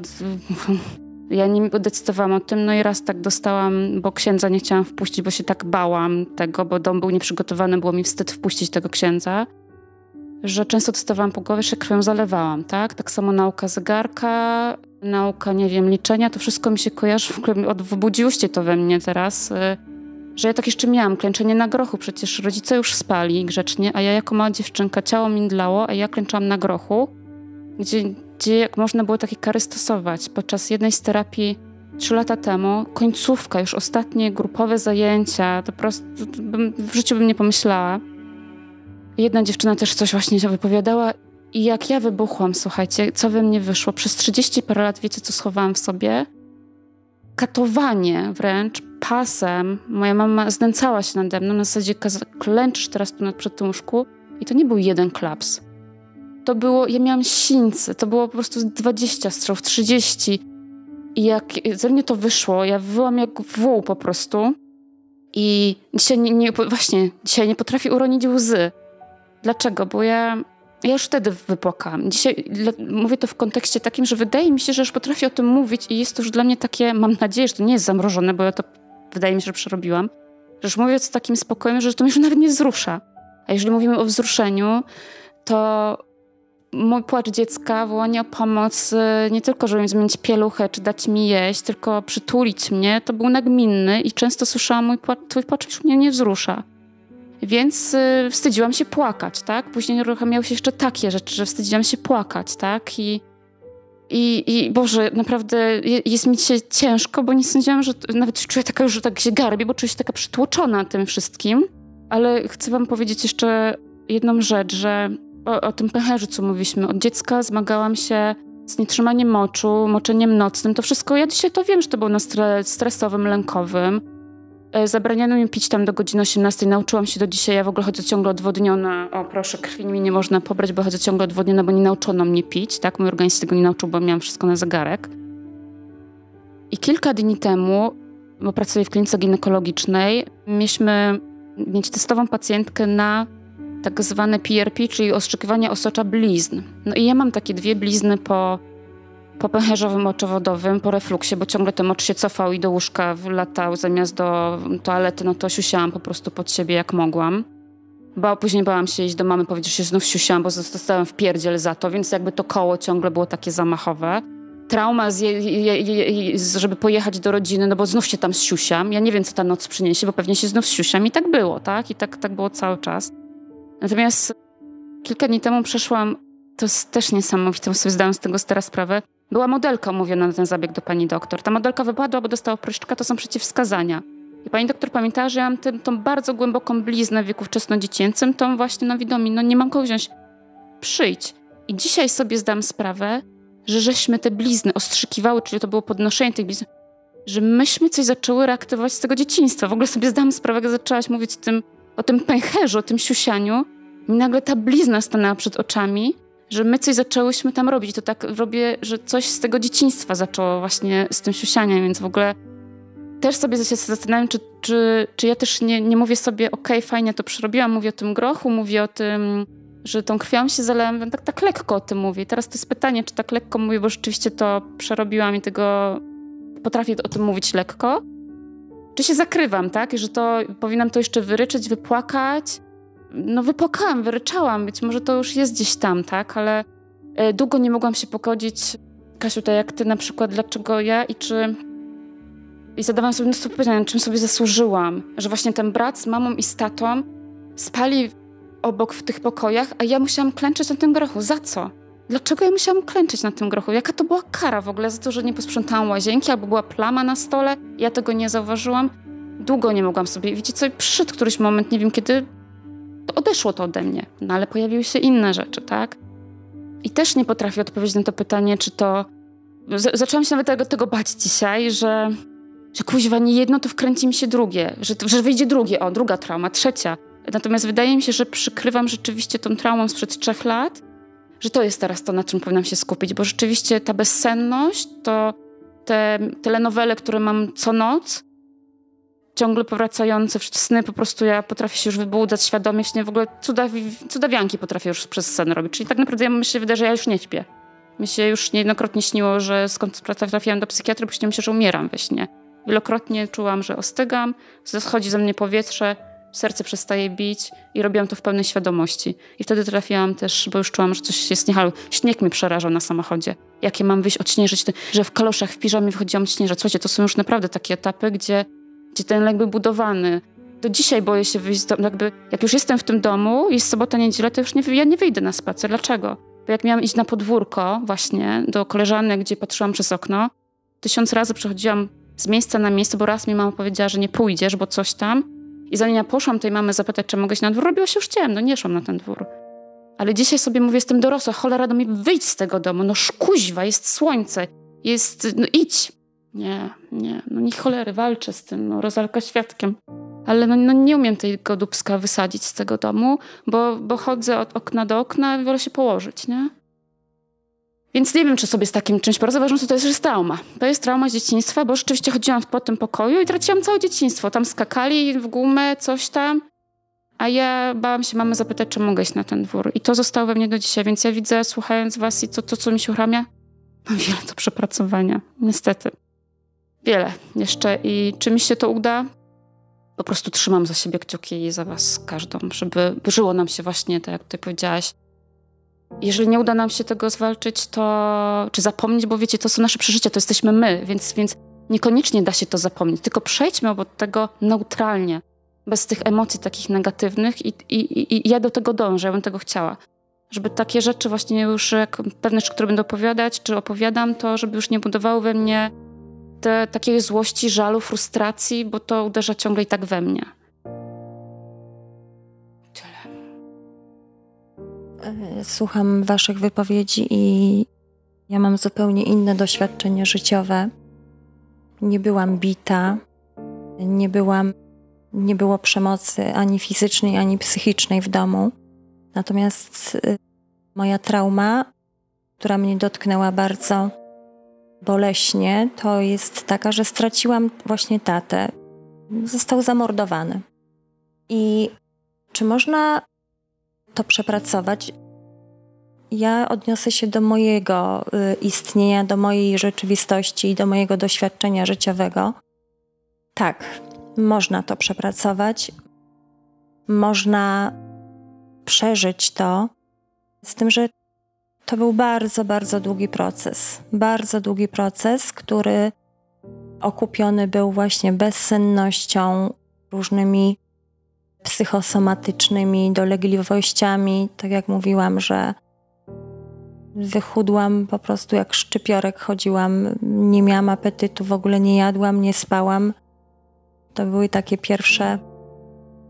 ja nie decydowałam o tym, no i raz tak dostałam, bo księdza nie chciałam wpuścić, bo się tak bałam tego, bo dom był nieprzygotowany, było mi wstyd wpuścić tego księdza, że często dostawałam po głowie, że krwią zalewałam, tak? Tak samo nauka zegarka, nauka, nie wiem, liczenia, to wszystko mi się kojarzy, w ogóle wybudziłyście to we mnie teraz, y, że ja tak jeszcze miałam, klęczenie na grochu, przecież rodzice już spali grzecznie, a ja jako mała dziewczynka, ciało mi dlało, a ja klęczałam na grochu, gdzie gdzie jak można było takie kary stosować. Podczas jednej z terapii trzy lata temu, końcówka, już ostatnie grupowe zajęcia, to po prostu w życiu bym nie pomyślała. Jedna dziewczyna też coś właśnie wypowiadała i jak ja wybuchłam, słuchajcie, co we mnie wyszło, przez 30 parę lat wiecie, co schowałam w sobie? Katowanie wręcz pasem. Moja mama znęcała się nade mną, na zasadzie klęczysz teraz tu przed tym łóżku i to nie był jeden klaps to było, ja miałam sińce, to było po prostu 20 strzał, 30. I jak ze mnie to wyszło, ja wyłam jak wół po prostu. I dzisiaj nie, nie, właśnie, dzisiaj nie potrafię uronić łzy. Dlaczego? Bo ja, ja już wtedy wypłakałam. Dzisiaj mówię to w kontekście takim, że wydaje mi się, że już potrafię o tym mówić i jest to już dla mnie takie, mam nadzieję, że to nie jest zamrożone, bo ja to wydaje mi się, że przerobiłam, że już mówię z takim spokojem, że to mnie już nawet nie wzrusza. A jeżeli mówimy o wzruszeniu, to mój płacz dziecka, wołanie o pomoc, y, nie tylko, żeby mi zmienić pieluchę, czy dać mi jeść, tylko przytulić mnie, to był nagminny i często słyszałam, mój płacz, twój płacz już mnie nie wzrusza. Więc y, wstydziłam się płakać, tak? Później uruchamiały się jeszcze takie rzeczy, że wstydziłam się płakać, tak? I, i, i Boże, naprawdę jest mi dzisiaj ciężko, bo nie sądziłam, że nawet czuję taka już, że tak się garbię, bo czuję się taka przytłoczona tym wszystkim. Ale chcę wam powiedzieć jeszcze jedną rzecz, że o, o tym pęcherzu, co mówiliśmy. Od dziecka zmagałam się z nietrzymaniem moczu, moczeniem nocnym. To wszystko, ja dzisiaj to wiem, że to było na stre, stresowym, lękowym. E, zabraniano mi pić tam do godziny 18. Nauczyłam się do dzisiaj, ja w ogóle chodzę ciągle odwodniona. O proszę, krwi mi nie można pobrać, bo chodzę ciągle odwodniona, bo nie nauczono mnie pić. Tak, mój organizm tego nie nauczył, bo miałam wszystko na zegarek. I kilka dni temu, bo pracuję w klinice ginekologicznej, mieliśmy mieć testową pacjentkę na tak zwane PRP, czyli ostrzykiwanie osocza blizn. No i ja mam takie dwie blizny po, po pęcherzowym moczowodowym, po refluksie, bo ciągle ten mocz się cofał i do łóżka latał zamiast do toalety, no to siusiałam po prostu pod siebie jak mogłam. Bo później bałam się iść do mamy, powiedzieć, że się znów siusiałam, bo zostałam w pierdziel za to, więc jakby to koło ciągle było takie zamachowe. Trauma, z je, je, je, żeby pojechać do rodziny, no bo znów się tam siusiam. Ja nie wiem, co ta noc przyniesie, bo pewnie się znów siusiam i tak było, tak? I tak, tak było cały czas. Natomiast kilka dni temu przeszłam, to jest też niesamowite, sobie zdałam z tego teraz sprawę, była modelka omówiona na ten zabieg do pani doktor. Ta modelka wypadła, bo dostała proszczka, to są przeciwwskazania. I pani doktor pamiętała, że ja mam tę, tą bardzo głęboką bliznę w wieku wczesnodziecięcym, tą właśnie na widomi, no nie mam kogo wziąć. Przyjdź. I dzisiaj sobie zdam sprawę, że żeśmy te blizny ostrzykiwały, czyli to było podnoszenie tych blizn, że myśmy coś zaczęły reaktywować z tego dzieciństwa. W ogóle sobie zdam sprawę, jak zaczęłaś mówić tym, o tym pęcherzu, o tym siusianiu, i nagle ta blizna stanęła przed oczami, że my coś zaczęłyśmy tam robić. To tak robię, że coś z tego dzieciństwa zaczęło właśnie z tym siusianiem, więc w ogóle też sobie się zastanawiam, czy, czy, czy ja też nie, nie mówię sobie, okej, okay, fajnie to przerobiłam, mówię o tym grochu, mówię o tym, że tą krwią się zalewam, tak, tak lekko o tym mówię. Teraz to jest pytanie, czy tak lekko mówię, bo rzeczywiście to przerobiłam i tego potrafię o tym mówić lekko. Czy się zakrywam, tak? I że to powinnam to jeszcze wyryczeć, wypłakać, no wypłakałam, wyryczałam, być może to już jest gdzieś tam, tak, ale e, długo nie mogłam się pogodzić, Kasiu, tak jak ty na przykład, dlaczego ja i czy... I zadawałam sobie mnóstwo pytań, czym sobie zasłużyłam, że właśnie ten brat z mamą i z tatą spali obok w tych pokojach, a ja musiałam klęczeć na tym grochu. Za co? Dlaczego ja musiałam klęczeć na tym grochu? Jaka to była kara w ogóle za to, że nie posprzątałam łazienki, albo była plama na stole, ja tego nie zauważyłam. Długo nie mogłam sobie, wiecie co, przyszedł któryś moment, nie wiem kiedy, odeszło to ode mnie, no ale pojawiły się inne rzeczy, tak? I też nie potrafię odpowiedzieć na to pytanie, czy to. Z zaczęłam się nawet tego, tego bać dzisiaj, że, że kuźwa nie jedno, to wkręci mi się drugie, że, że wyjdzie drugie, o, druga trauma, trzecia. Natomiast wydaje mi się, że przykrywam rzeczywiście tą traumą sprzed trzech lat, że to jest teraz to, na czym powinnam się skupić, bo rzeczywiście ta bezsenność, to te telenowele, które mam co noc, ciągle powracające sny, po prostu ja potrafię się już wybudzać świadomie, w ogóle cuda, cudawianki potrafię już przez sen robić. Czyli tak naprawdę mi się wydaje, że ja już nie śpię. Mi się już niejednokrotnie śniło, że skąd trafiłam do psychiatry, bo śniło mi się, że umieram we śnie. Wielokrotnie czułam, że ostygam, schodzi ze mnie powietrze, serce przestaje bić i robiłam to w pełnej świadomości. I wtedy trafiłam też, bo już czułam, że coś jest niehalo. Śnieg mnie przerażał na samochodzie. Jakie mam wyjść, odśnieżyć, że w kaloszach, w piżamie wychodziłam odśnieżać. Słuchajcie, to są już naprawdę takie etapy, gdzie, gdzie ten lek był budowany. Do dzisiaj boję się wyjść z domu. Jakby, jak już jestem w tym domu, jest sobota, niedziela, to już nie, ja nie wyjdę na spacer. Dlaczego? Bo jak miałam iść na podwórko właśnie do koleżanek, gdzie patrzyłam przez okno, tysiąc razy przechodziłam z miejsca na miejsce, bo raz mi mama powiedziała, że nie pójdziesz, bo coś tam. I zanim ja poszłam tej mamy zapytać, czy mogę iść na dwór, robiło się już ciemno, nie szłam na ten dwór. Ale dzisiaj sobie mówię, jestem dorosła, cholera do mnie, wyjdź z tego domu, no szkuźwa, jest słońce, jest, no idź. Nie, nie, no nie cholery, walczę z tym, no rozalka świadkiem. Ale no, no, nie umiem tego dubska wysadzić z tego domu, bo, bo chodzę od okna do okna i wolę się położyć, nie? Więc nie wiem, czy sobie z takim czymś poradzę. Uważam, że to jest, że jest trauma. To jest trauma z dzieciństwa, bo rzeczywiście chodziłam po tym pokoju i traciłam całe dzieciństwo. Tam skakali w gumę, coś tam. A ja bałam się mamy zapytać, czy mogę iść na ten dwór. I to zostało we mnie do dzisiaj, więc ja widzę, słuchając was i to, to co mi się uramia, mam wiele do przepracowania. Niestety. Wiele jeszcze. I czy mi się to uda? Po prostu trzymam za siebie kciuki i za was każdą, żeby żyło nam się właśnie, tak jak ty powiedziałaś, jeżeli nie uda nam się tego zwalczyć, to czy zapomnieć, bo wiecie, to są nasze przeżycia, to jesteśmy my, więc, więc niekoniecznie da się to zapomnieć, tylko przejdźmy obok tego neutralnie, bez tych emocji takich negatywnych i, i, i, ja do tego dążę, ja bym tego chciała. Żeby takie rzeczy właśnie już, jak pewne rzeczy, które będę opowiadać, czy opowiadam, to żeby już nie budowały we mnie te, takiej złości, żalu, frustracji, bo to uderza ciągle i tak we mnie. E, słucham Waszych wypowiedzi i ja mam zupełnie inne doświadczenie życiowe. Nie byłam bita, nie byłam, nie było przemocy ani fizycznej, ani psychicznej w domu. Natomiast e, moja trauma, która mnie dotknęła bardzo boleśnie, to jest taka, że straciłam właśnie tatę. Został zamordowany. I czy można to przepracować, ja odniosę się do mojego y, istnienia, do mojej rzeczywistości i do mojego doświadczenia życiowego. Tak, można to przepracować, można przeżyć to, z tym, że to był bardzo, bardzo długi proces. Bardzo długi proces, który okupiony był właśnie bezsennością, różnymi psychosomatycznymi dolegliwościami. Tak jak mówiłam, że wychudłam po prostu jak szczypiorek, chodziłam, nie miałam apetytu, w ogóle nie jadłam, nie spałam. To były takie pierwsze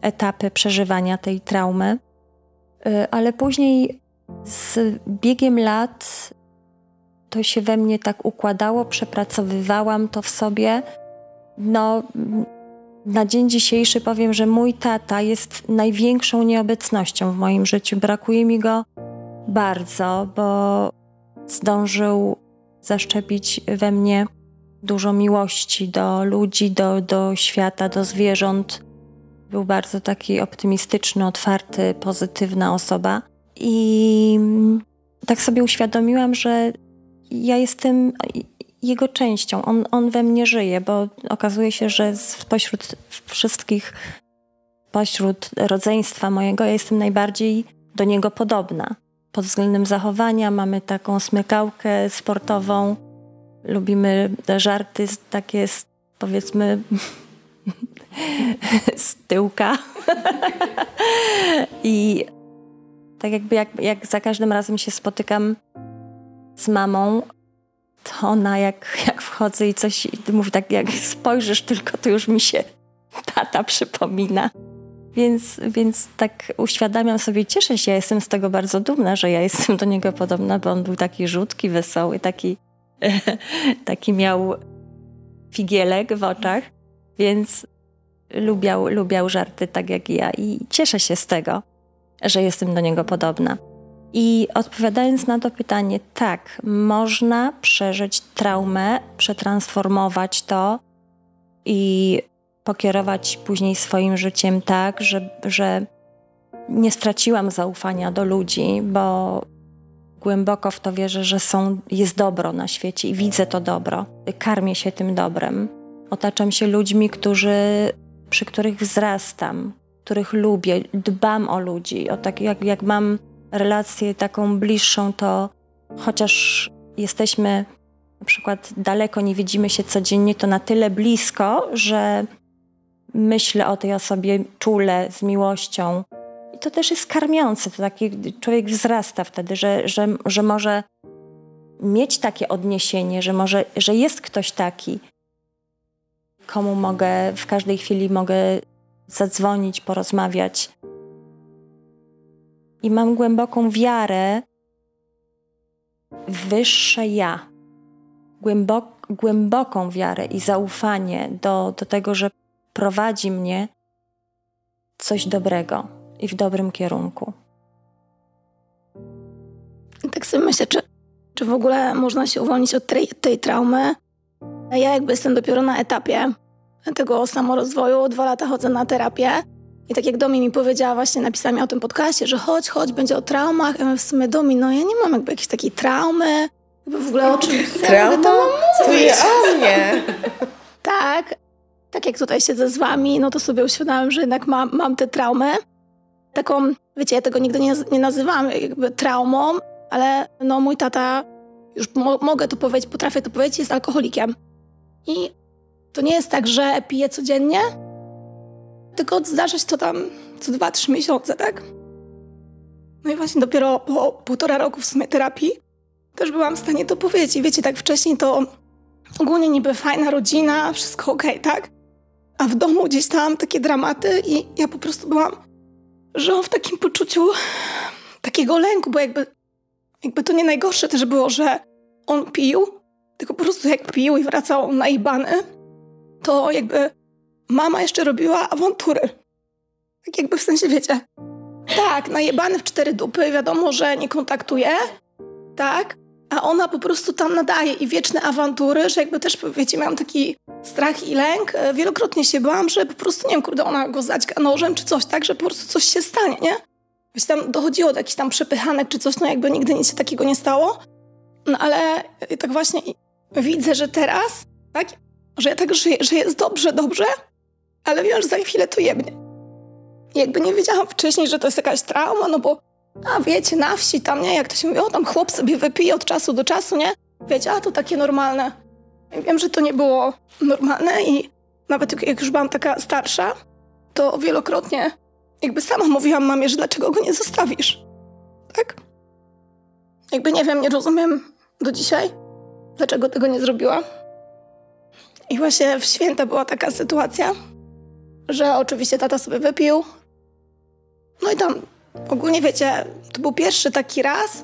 etapy przeżywania tej traumy. Y, ale później z biegiem lat to się we mnie tak układało, przepracowywałam to w sobie. No, na dzień dzisiejszy powiem, że mój tata jest największą nieobecnością w moim życiu. Brakuje mi go bardzo, bo zdążył zaszczepić we mnie dużo miłości do ludzi, do, do świata, do zwierząt. Był bardzo taki optymistyczny, otwarty, pozytywna osoba. I tak sobie uświadomiłam, że ja jestem jego częścią. On, on we mnie żyje, bo okazuje się, że spośród wszystkich, pośród rodzeństwa mojego, ja jestem najbardziej do niego podobna. Pod względem zachowania mamy taką smykałkę sportową. Lubimy żarty takie, powiedzmy, z tyłka. I tak jakby jak, jak za każdym razem się spotykam z mamą, to ona jak, jak wchodzę i coś mówi tak, jak spojrzysz tylko, to już mi się tata przypomina. Więc, więc tak uświadamiam sobie, cieszę się, ja jestem z tego bardzo dumna, że ja jestem do niego podobna, bo on był taki rzutki, wesoły, taki, taki miał figielek w oczach, więc lubiał, lubiał żarty tak jak ja i cieszę się z tego, że jestem do niego podobna. I odpowiadając na to pytanie, tak, można przeżyć traumę, przetransformować to i pokierować później swoim życiem tak, że, że nie straciłam zaufania do ludzi, bo głęboko w to wierzę, że są, jest dobro na świecie i widzę to dobro. Karmię się tym dobrem. Otaczam się ludźmi, którzy, przy których wzrastam, których lubię, dbam o ludzi. O tak, jak, jak mam relację taką bliższą, to chociaż jesteśmy na przykład daleko, nie widzimy się codziennie, to na tyle blisko, że myślę o tej osobie czule, z miłością. I to też jest karmiące. To taki człowiek wzrasta wtedy, że, że, że może mieć takie odniesienie, że może, że jest ktoś taki, komu mogę, w każdej chwili mogę zadzwonić, porozmawiać. I mam głęboką wiarę w wyższe ja. Głębok, głęboką wiarę i zaufanie do, do tego, że prowadzi mnie coś dobrego i w dobrym kierunku. Tak sobie myślę, czy, czy w ogóle można się uwolnić od tej, tej traumy. Ja jakby jestem dopiero na etapie tego samorozwoju. Dwa lata chodzę na terapię. I tak jak Domi mi powiedziała, właśnie napisała mi o tym podcaście, że chodź, chodź, będzie o traumach. Ja mówię, w sumie Domi, no ja nie mam jakby jakiejś takiej traumy. Jakby w ogóle o czym Trauma? to mam mówić. o mnie. Tak. Tak jak tutaj siedzę z wami, no to sobie uświadomiłam, że jednak mam, mam tę traumę. Taką, wiecie, ja tego nigdy nie, nie nazywam jakby traumą, ale no mój tata, już mo mogę to powiedzieć, potrafię to powiedzieć, jest alkoholikiem. I to nie jest tak, że piję codziennie, tylko zdarza się to tam co dwa, trzy miesiące, tak? No i właśnie dopiero po półtora roku w sumie terapii też byłam w stanie to powiedzieć. I wiecie, tak wcześniej to ogólnie niby fajna rodzina, wszystko okej, okay, tak? A w domu gdzieś tam takie dramaty i ja po prostu byłam, żyłam w takim poczuciu takiego lęku, bo jakby, jakby to nie najgorsze też było, że on pił, tylko po prostu jak pił i wracał naibany, to jakby mama jeszcze robiła awantury. Tak jakby w sensie, wiecie, tak, najebany w cztery dupy, wiadomo, że nie kontaktuje, tak, a ona po prostu tam nadaje i wieczne awantury, że jakby też, wiecie, miałam taki strach i lęk. E, wielokrotnie się bałam, że po prostu, nie wiem, kurde, ona go zaćga nożem czy coś, tak, że po prostu coś się stanie, nie? Wiecie, tam dochodziło do jakichś tam przepychanek czy coś, no jakby nigdy nic się takiego nie stało. No ale e, tak właśnie widzę, że teraz, tak, że ja tak żyję, że jest dobrze, dobrze, ale wiem, że za chwilę to jebnie. Jakby nie wiedziałam wcześniej, że to jest jakaś trauma, no bo a wiecie, na wsi tam, nie, jak to się mówi, o tam chłop sobie wypije od czasu do czasu, nie? Wiecie, a to takie normalne. I wiem, że to nie było normalne i nawet jak już byłam taka starsza, to wielokrotnie jakby sama mówiłam mamie, że dlaczego go nie zostawisz. Tak? Jakby nie wiem, nie rozumiem do dzisiaj, dlaczego tego nie zrobiła. I właśnie w święta była taka sytuacja, że oczywiście tata sobie wypił. No i tam ogólnie wiecie, to był pierwszy taki raz,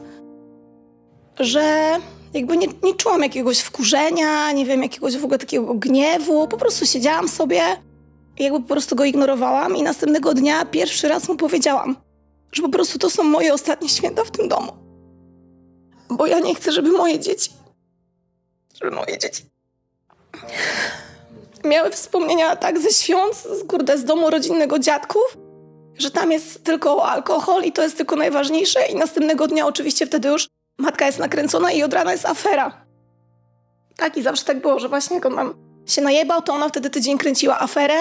że jakby nie, nie czułam jakiegoś wkurzenia, nie wiem, jakiegoś w ogóle takiego gniewu. Po prostu siedziałam sobie i jakby po prostu go ignorowałam i następnego dnia pierwszy raz mu powiedziałam, że po prostu to są moje ostatnie święta w tym domu. Bo ja nie chcę, żeby moje dzieci, żeby moje dzieci miały wspomnienia tak ze świąt, z, kurde, z domu rodzinnego dziadków, że tam jest tylko alkohol i to jest tylko najważniejsze i następnego dnia oczywiście wtedy już matka jest nakręcona i od rana jest afera. Tak i zawsze tak było, że właśnie jak on nam się najebał, to ona wtedy tydzień kręciła aferę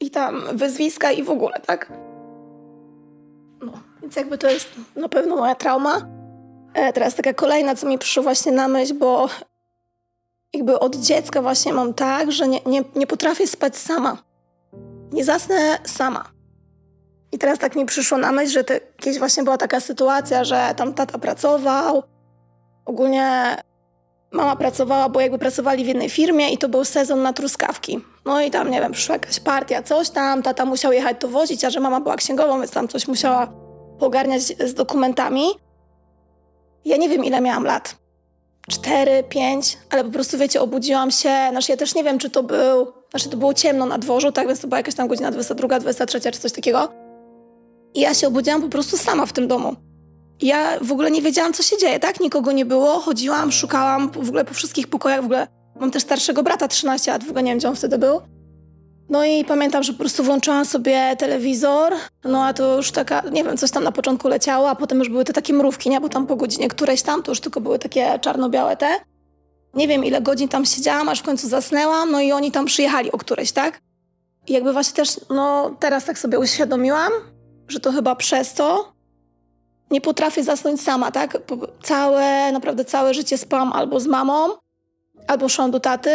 i tam wyzwiska i w ogóle, tak? No, więc jakby to jest na pewno moja trauma. E, teraz taka kolejna, co mi przyszło właśnie na myśl, bo jakby od dziecka właśnie mam tak, że nie, nie, nie potrafię spać sama. Nie zasnę sama. I teraz tak mi przyszło na myśl, że to kiedyś właśnie była taka sytuacja, że tam tata pracował. Ogólnie mama pracowała, bo jakby pracowali w jednej firmie i to był sezon na truskawki. No i tam, nie wiem, przyszła jakaś partia, coś tam, tata musiał jechać to wozić, a że mama była księgową, więc tam coś musiała pogarniać z dokumentami. Ja nie wiem, ile miałam lat cztery, pięć, ale po prostu wiecie, obudziłam się, znaczy ja też nie wiem, czy to był, znaczy to było ciemno na dworzu, tak, więc to była jakaś tam godzina 22, 23 czy coś takiego. I ja się obudziłam po prostu sama w tym domu. Ja w ogóle nie wiedziałam, co się dzieje, tak? Nikogo nie było, chodziłam, szukałam w ogóle po wszystkich pokojach, w ogóle mam też starszego brata, 13 lat, w ogóle nie wiem, gdzie on wtedy był. No i pamiętam, że po prostu włączyłam sobie telewizor, no a to już taka, nie wiem, coś tam na początku leciało, a potem już były te takie mrówki, nie? Bo tam po godzinie któreś tam, to już tylko były takie czarno-białe te. Nie wiem, ile godzin tam siedziałam, aż w końcu zasnęłam, no i oni tam przyjechali o któreś, tak? I jakby właśnie też, no teraz tak sobie uświadomiłam, że to chyba przez to nie potrafię zasnąć sama, tak? Całe, naprawdę całe życie spałam albo z mamą, albo szłam do taty.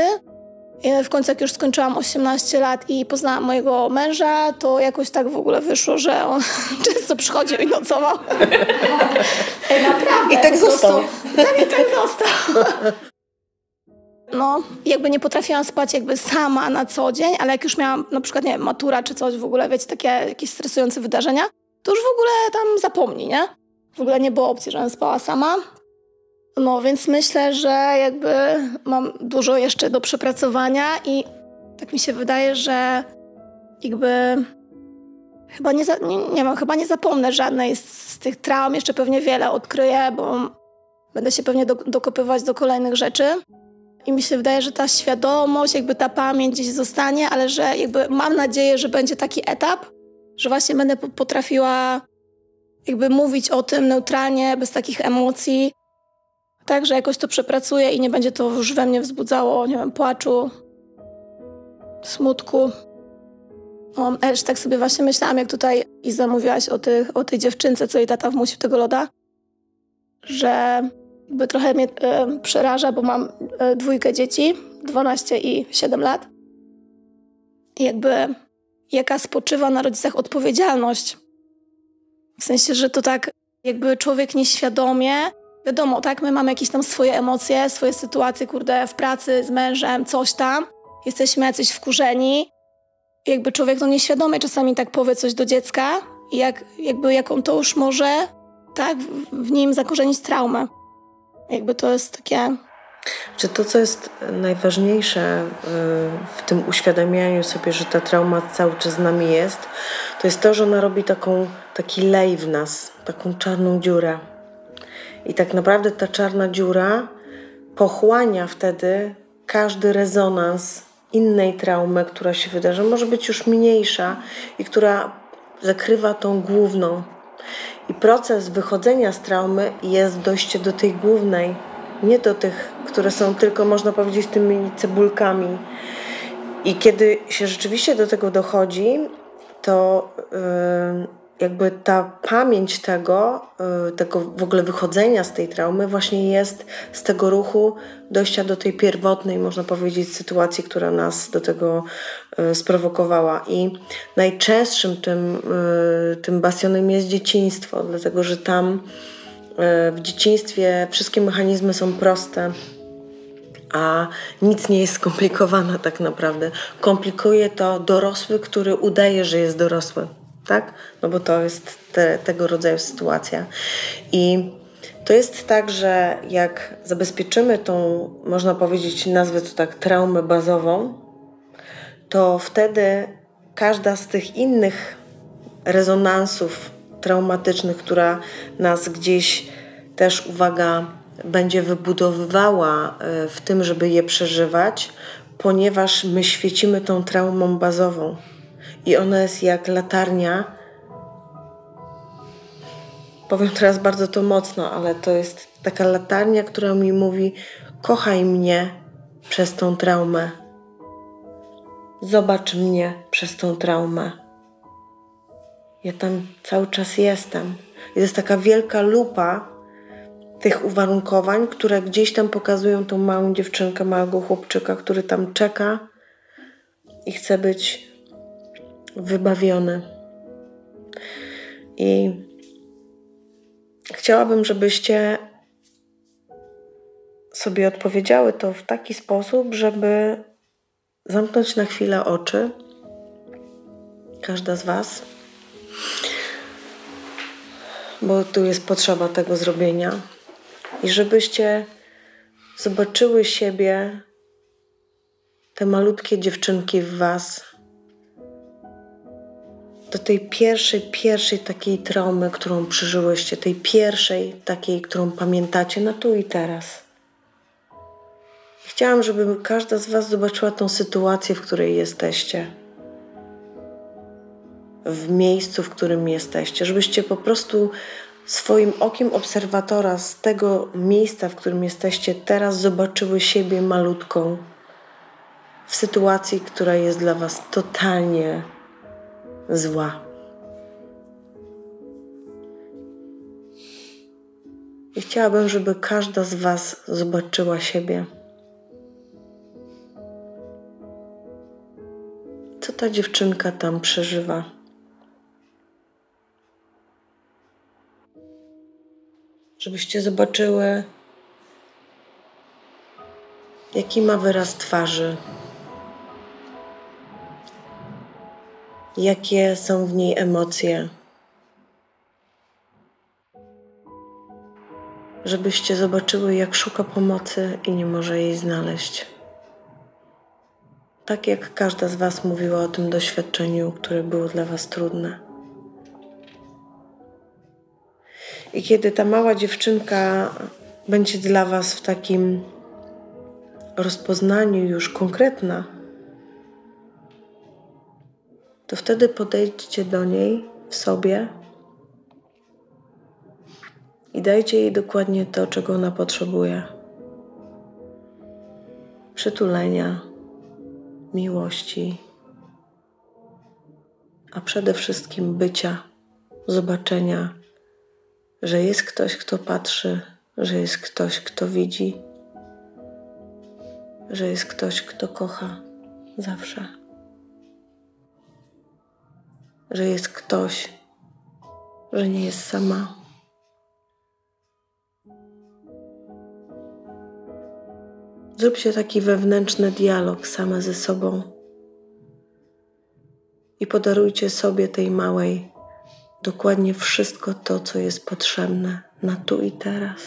I w końcu jak już skończyłam 18 lat i poznałam mojego męża, to jakoś tak w ogóle wyszło, że on często przychodził i nocował. Ej, naprawdę. I tak został. Tak, i tak został. No, jakby nie potrafiłam spać jakby sama na co dzień, ale jak już miałam na przykład, nie wiem, matura czy coś w ogóle, wiecie, takie jakieś stresujące wydarzenia, to już w ogóle tam zapomni, nie? W ogóle nie było opcji, żebym spała sama. No, więc myślę, że jakby mam dużo jeszcze do przepracowania i tak mi się wydaje, że jakby chyba nie, za, nie, nie wiem, chyba nie zapomnę żadnej z, z, tych traum, jeszcze pewnie wiele odkryję, bo będę się pewnie do, dokopywać do kolejnych rzeczy. I mi się wydaje, że ta świadomość, jakby ta pamięć gdzieś zostanie, ale że jakby mam nadzieję, że będzie taki etap, że właśnie będę potrafiła jakby mówić o tym neutralnie, bez takich emocji, tak, że jakoś to przepracuję i nie będzie to już we mnie wzbudzało, nie wiem, płaczu, smutku. No, też tak sobie właśnie myślałam, jak tutaj Iza mówiłaś o, tych, o tej dziewczynce, co jej tata wmusił tego loda, że jakby trochę mnie e, przeraża, bo mam e, dwójkę dzieci, 12 i 7 lat. I jakby jaka spoczywa na rodzicach odpowiedzialność. W sensie, że to tak jakby człowiek nieświadomie, wiadomo, tak, my mamy jakieś tam swoje emocje, swoje sytuacje, kurde, w pracy, z mężem, coś tam. Jesteśmy jacyś wkurzeni. Jakby człowiek no nieświadomie czasami tak powie coś do dziecka i jak, jakby jaką to już może, tak, w nim zakorzenić traumę. Jakby to jest takie czy to, co jest najważniejsze y, w tym uświadamianiu sobie, że ta trauma cały czas z nami jest, to jest to, że ona robi taką, taki lej w nas, taką czarną dziurę. I tak naprawdę ta czarna dziura pochłania wtedy każdy rezonans innej traumy, która się wydarzy, może być już mniejsza i która zakrywa tą główną. I proces wychodzenia z traumy jest dojście do tej głównej, nie do tych, które są tylko, można powiedzieć, tymi cebulkami. I kiedy się rzeczywiście do tego dochodzi, to yy, jakby ta pamięć tego, yy, tego w ogóle wychodzenia z tej traumy właśnie jest z tego ruchu dojścia do tej pierwotnej, można powiedzieć, sytuacji, która nas do tego yy, sprowokowała. I najczęstszym tym, yy, tym bastionem jest dzieciństwo, dlatego że tam w dzieciństwie wszystkie mechanizmy są proste, a nic nie jest skomplikowane tak naprawdę. Komplikuje to dorosły, który udaje, że jest dorosły, tak? No bo to jest te, tego rodzaju sytuacja. I to jest tak, że jak zabezpieczymy tą, można powiedzieć, nazwę to tak, traumę bazową, to wtedy każda z tych innych rezonansów traumatycznych, która nas gdzieś też, uwaga, będzie wybudowywała e, w tym, żeby je przeżywać, ponieważ my świecimy tą traumą bazową i ona jest jak latarnia. Powiem teraz bardzo to mocno, ale to jest taka latarnia, która mi mówi: kochaj mnie przez tą traumę. Zobacz mnie przez tą traumę. Ja tam cały czas jestem. Jest taka wielka lupa tych uwarunkowań, które gdzieś tam pokazują tą małą dziewczynkę, małego chłopczyka, który tam czeka i chce być wybawiony. I chciałabym, żebyście sobie odpowiedziały to w taki sposób, żeby zamknąć na chwilę oczy. Każda z Was bo tu jest potrzeba tego zrobienia. I żebyście zobaczyły siebie, te malutkie dziewczynki w Was, do tej pierwszej, pierwszej takiej traumy, którą przeżyłyście, tej pierwszej takiej, którą pamiętacie na tu i teraz. Chciałam, żeby każda z Was zobaczyła tą sytuację, w której jesteście w miejscu, w którym jesteście, żebyście po prostu swoim okiem obserwatora z tego miejsca, w którym jesteście teraz, zobaczyły siebie malutką w sytuacji, która jest dla Was totalnie zła. I chciałabym, żeby każda z Was zobaczyła siebie. Co ta dziewczynka tam przeżywa? Żebyście zobaczyły, jaki ma wyraz twarzy, jakie są w niej emocje. Żebyście zobaczyły, jak szuka pomocy i nie może jej znaleźć. Tak jak każda z Was mówiła o tym doświadczeniu, które było dla Was trudne. I kiedy ta mała dziewczynka będzie dla Was w takim rozpoznaniu już konkretna, to wtedy podejdźcie do niej w sobie i dajcie jej dokładnie to, czego ona potrzebuje: przytulenia, miłości, a przede wszystkim bycia, zobaczenia, że jest ktoś, kto patrzy, że jest ktoś, kto widzi, że jest ktoś, kto kocha zawsze że jest ktoś, że nie jest sama. Zróbcie taki wewnętrzny dialog same ze sobą i podarujcie sobie tej małej dokładnie wszystko to, co jest potrzebne na tu i teraz.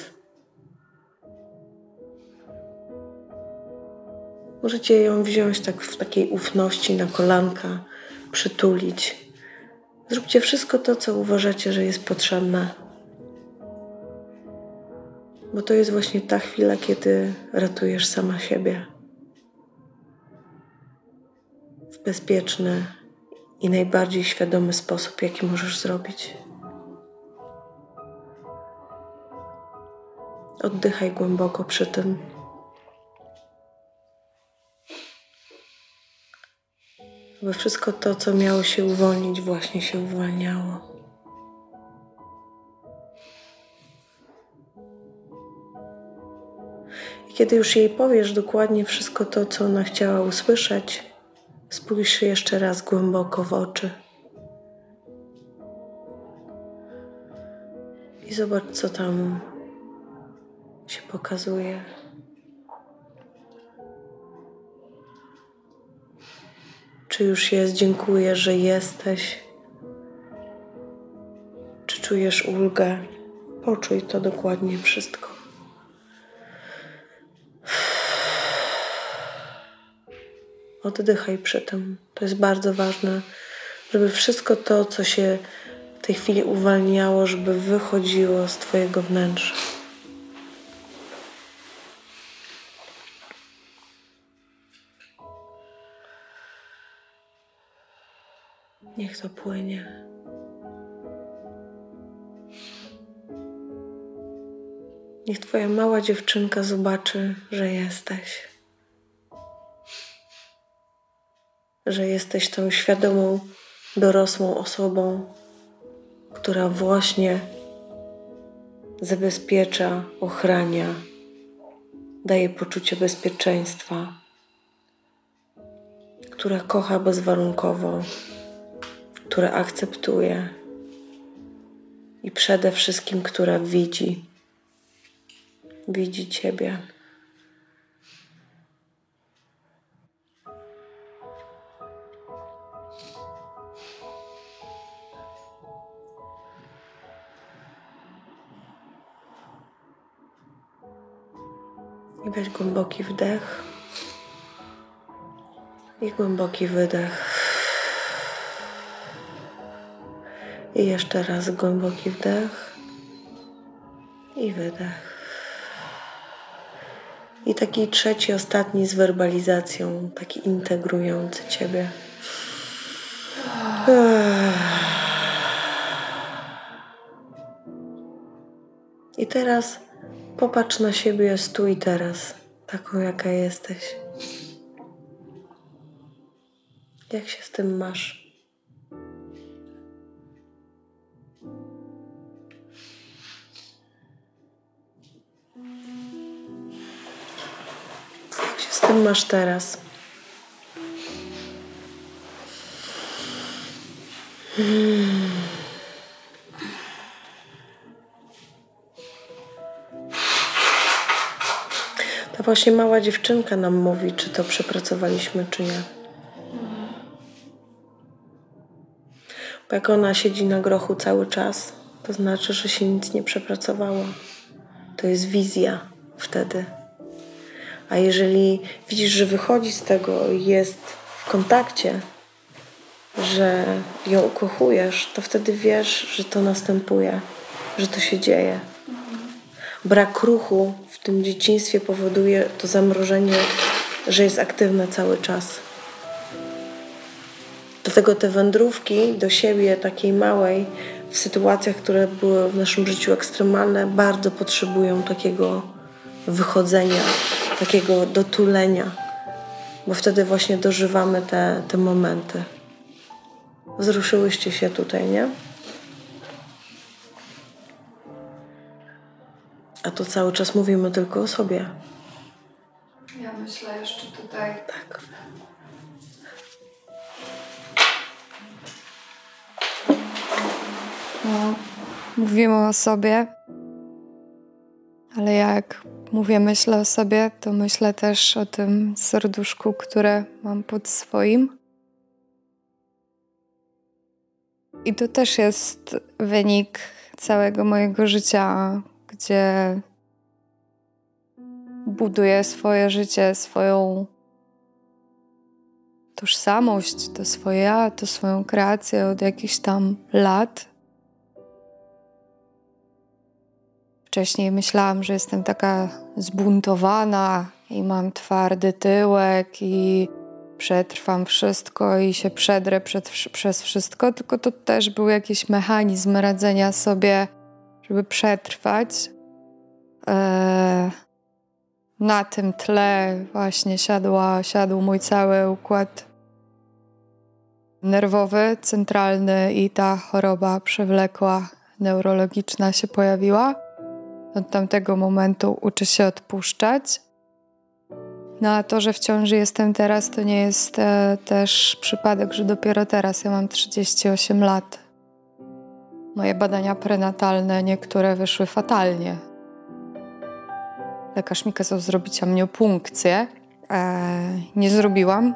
Możecie ją wziąć tak w takiej ufności na kolanka, przytulić Zróbcie wszystko to, co uważacie, że jest potrzebne. Bo to jest właśnie ta chwila, kiedy ratujesz sama siebie. W bezpieczny i najbardziej świadomy sposób, jaki możesz zrobić. Oddychaj głęboko przy tym. Aby wszystko to, co miało się uwolnić, właśnie się uwalniało. Kiedy już jej powiesz dokładnie wszystko to, co ona chciała usłyszeć, spójrz jeszcze raz głęboko w oczy. I zobacz, co tam się pokazuje. Czy już jest? Dziękuję, że jesteś. Czy czujesz ulgę? Poczuj to dokładnie wszystko. Oddychaj przy tym. To jest bardzo ważne, żeby wszystko to, co się w tej chwili uwalniało, żeby wychodziło z Twojego wnętrza. Niech to płynie. Niech Twoja mała dziewczynka zobaczy, że jesteś. Że jesteś tą świadomą, dorosłą osobą, która właśnie zabezpiecza, ochrania, daje poczucie bezpieczeństwa, która kocha bezwarunkowo które akceptuje i przede wszystkim, która widzi, widzi Ciebie. I weź głęboki wdech i głęboki wydech. I jeszcze raz głęboki wdech i wydech. I taki trzeci, ostatni z werbalizacją, taki integrujący Ciebie. I teraz popatrz na siebie tu i teraz, taką jaka jesteś. Jak się z tym masz? Tym masz teraz? Hmm. Ta właśnie mała dziewczynka nam mówi, czy to przepracowaliśmy, czy nie. Bo jak ona siedzi na grochu cały czas, to znaczy, że się nic nie przepracowało. To jest wizja wtedy. A jeżeli widzisz, że wychodzi z tego i jest w kontakcie, że ją ukochujesz, to wtedy wiesz, że to następuje, że to się dzieje. Brak ruchu w tym dzieciństwie powoduje to zamrożenie, że jest aktywne cały czas. Dlatego te wędrówki do siebie, takiej małej, w sytuacjach, które były w naszym życiu ekstremalne, bardzo potrzebują takiego wychodzenia, takiego dotulenia, bo wtedy właśnie dożywamy te, te momenty. Wzruszyłyście się tutaj, nie? A tu cały czas mówimy tylko o sobie. Ja myślę jeszcze tutaj. Tak. No, mówimy o sobie, ale jak mówię, myślę o sobie, to myślę też o tym serduszku, które mam pod swoim. I to też jest wynik całego mojego życia, gdzie buduję swoje życie, swoją tożsamość, to swoje ja, to swoją kreację od jakichś tam lat. Wcześniej myślałam, że jestem taka zbuntowana i mam twardy tyłek i przetrwam wszystko i się przedrę przed, przez wszystko, tylko to też był jakiś mechanizm radzenia sobie, żeby przetrwać. Eee, na tym tle właśnie siadła, siadł mój cały układ nerwowy, centralny i ta choroba przewlekła, neurologiczna się pojawiła. Od tamtego momentu uczę się odpuszczać. No a to, że w ciąży jestem teraz, to nie jest e, też przypadek, że dopiero teraz ja mam 38 lat. Moje badania prenatalne niektóre wyszły fatalnie. Lekarz mi kazał zrobić amniopunkcję. E, nie zrobiłam,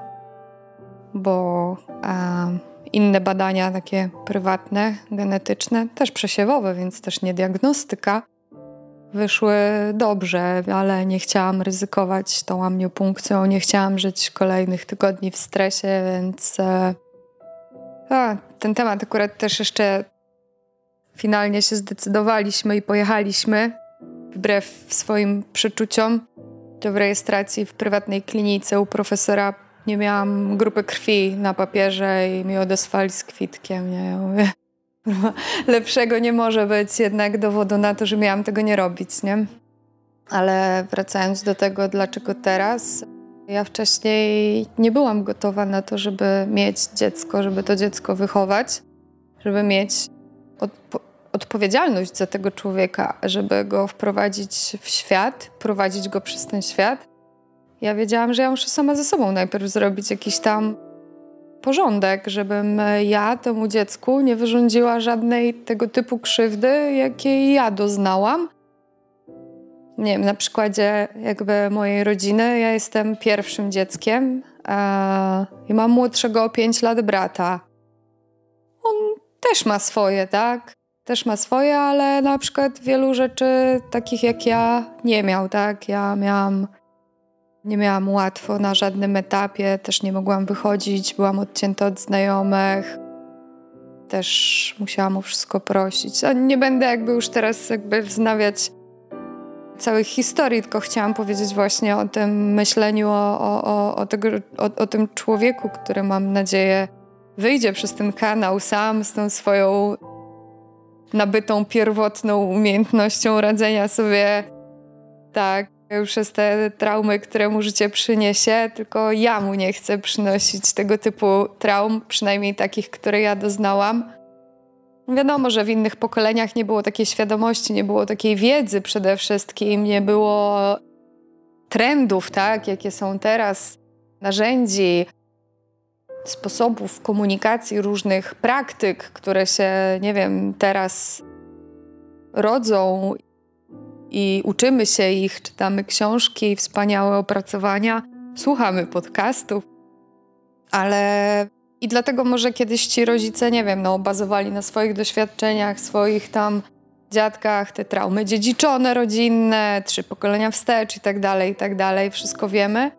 bo e, inne badania, takie prywatne, genetyczne, też przesiewowe, więc też nie diagnostyka, wyszły dobrze, ale nie chciałam ryzykować tą amniopunkcją, nie chciałam żyć kolejnych tygodni w stresie, więc e, a, ten temat akurat też jeszcze finalnie się zdecydowaliśmy i pojechaliśmy wbrew swoim przeczuciom do rejestracji w prywatnej klinice u profesora. Nie miałam grupy krwi na papierze i mi odesłali z kwitkiem. Nie? Ja mówię, lepszego nie może być jednak dowodu na to, że miałam tego nie robić, nie? Ale wracając do tego, dlaczego teraz, ja wcześniej nie byłam gotowa na to, żeby mieć dziecko, żeby to dziecko wychować, żeby mieć odpo odpowiedzialność za tego człowieka, żeby go wprowadzić w świat, prowadzić go przez ten świat. Ja wiedziałam, że ja muszę sama ze sobą najpierw zrobić jakiś tam porządek, żebym ja temu dziecku nie wyrządziła żadnej tego typu krzywdy, jakiej ja doznałam. Nie wiem, na przykładzie jakby mojej rodziny, ja jestem pierwszym dzieckiem e, i mam młodszego o 5 lat brata. On też ma swoje, tak? Też ma swoje, ale na przykład wielu rzeczy takich jak ja nie miał, tak? Ja miałam nie miałam łatwo na żadnym etapie, też nie mogłam wychodzić, byłam odcięta od znajomych. Też musiałam o wszystko prosić. nie będę jakby już teraz jakby wznawiać całych historii, tylko chciałam powiedzieć właśnie o tym myśleniu, o, o, o, tego, o tym człowieku, który mam nadzieję wyjdzie przez ten kanał sam z tą swoją nabytą pierwotną umiejętnością radzenia sobie tak przez te traumy, które mu życie przyniesie, tylko ja mu nie chcę przynosić tego typu traum, przynajmniej takich, które ja doznałam. Wiadomo, że w innych pokoleniach nie było takiej świadomości, nie było takiej wiedzy przede wszystkim, nie było trendów, tak, jakie są teraz, narzędzi, sposobów komunikacji, różnych praktyk, które się, nie wiem, teraz rodzą i uczymy się ich, czytamy książki, wspaniałe opracowania, słuchamy podcastów, ale i dlatego może kiedyś ci rodzice, nie wiem, no, bazowali na swoich doświadczeniach, swoich tam dziadkach, te traumy dziedziczone, rodzinne, trzy pokolenia wstecz i tak dalej, i tak dalej, wszystko wiemy.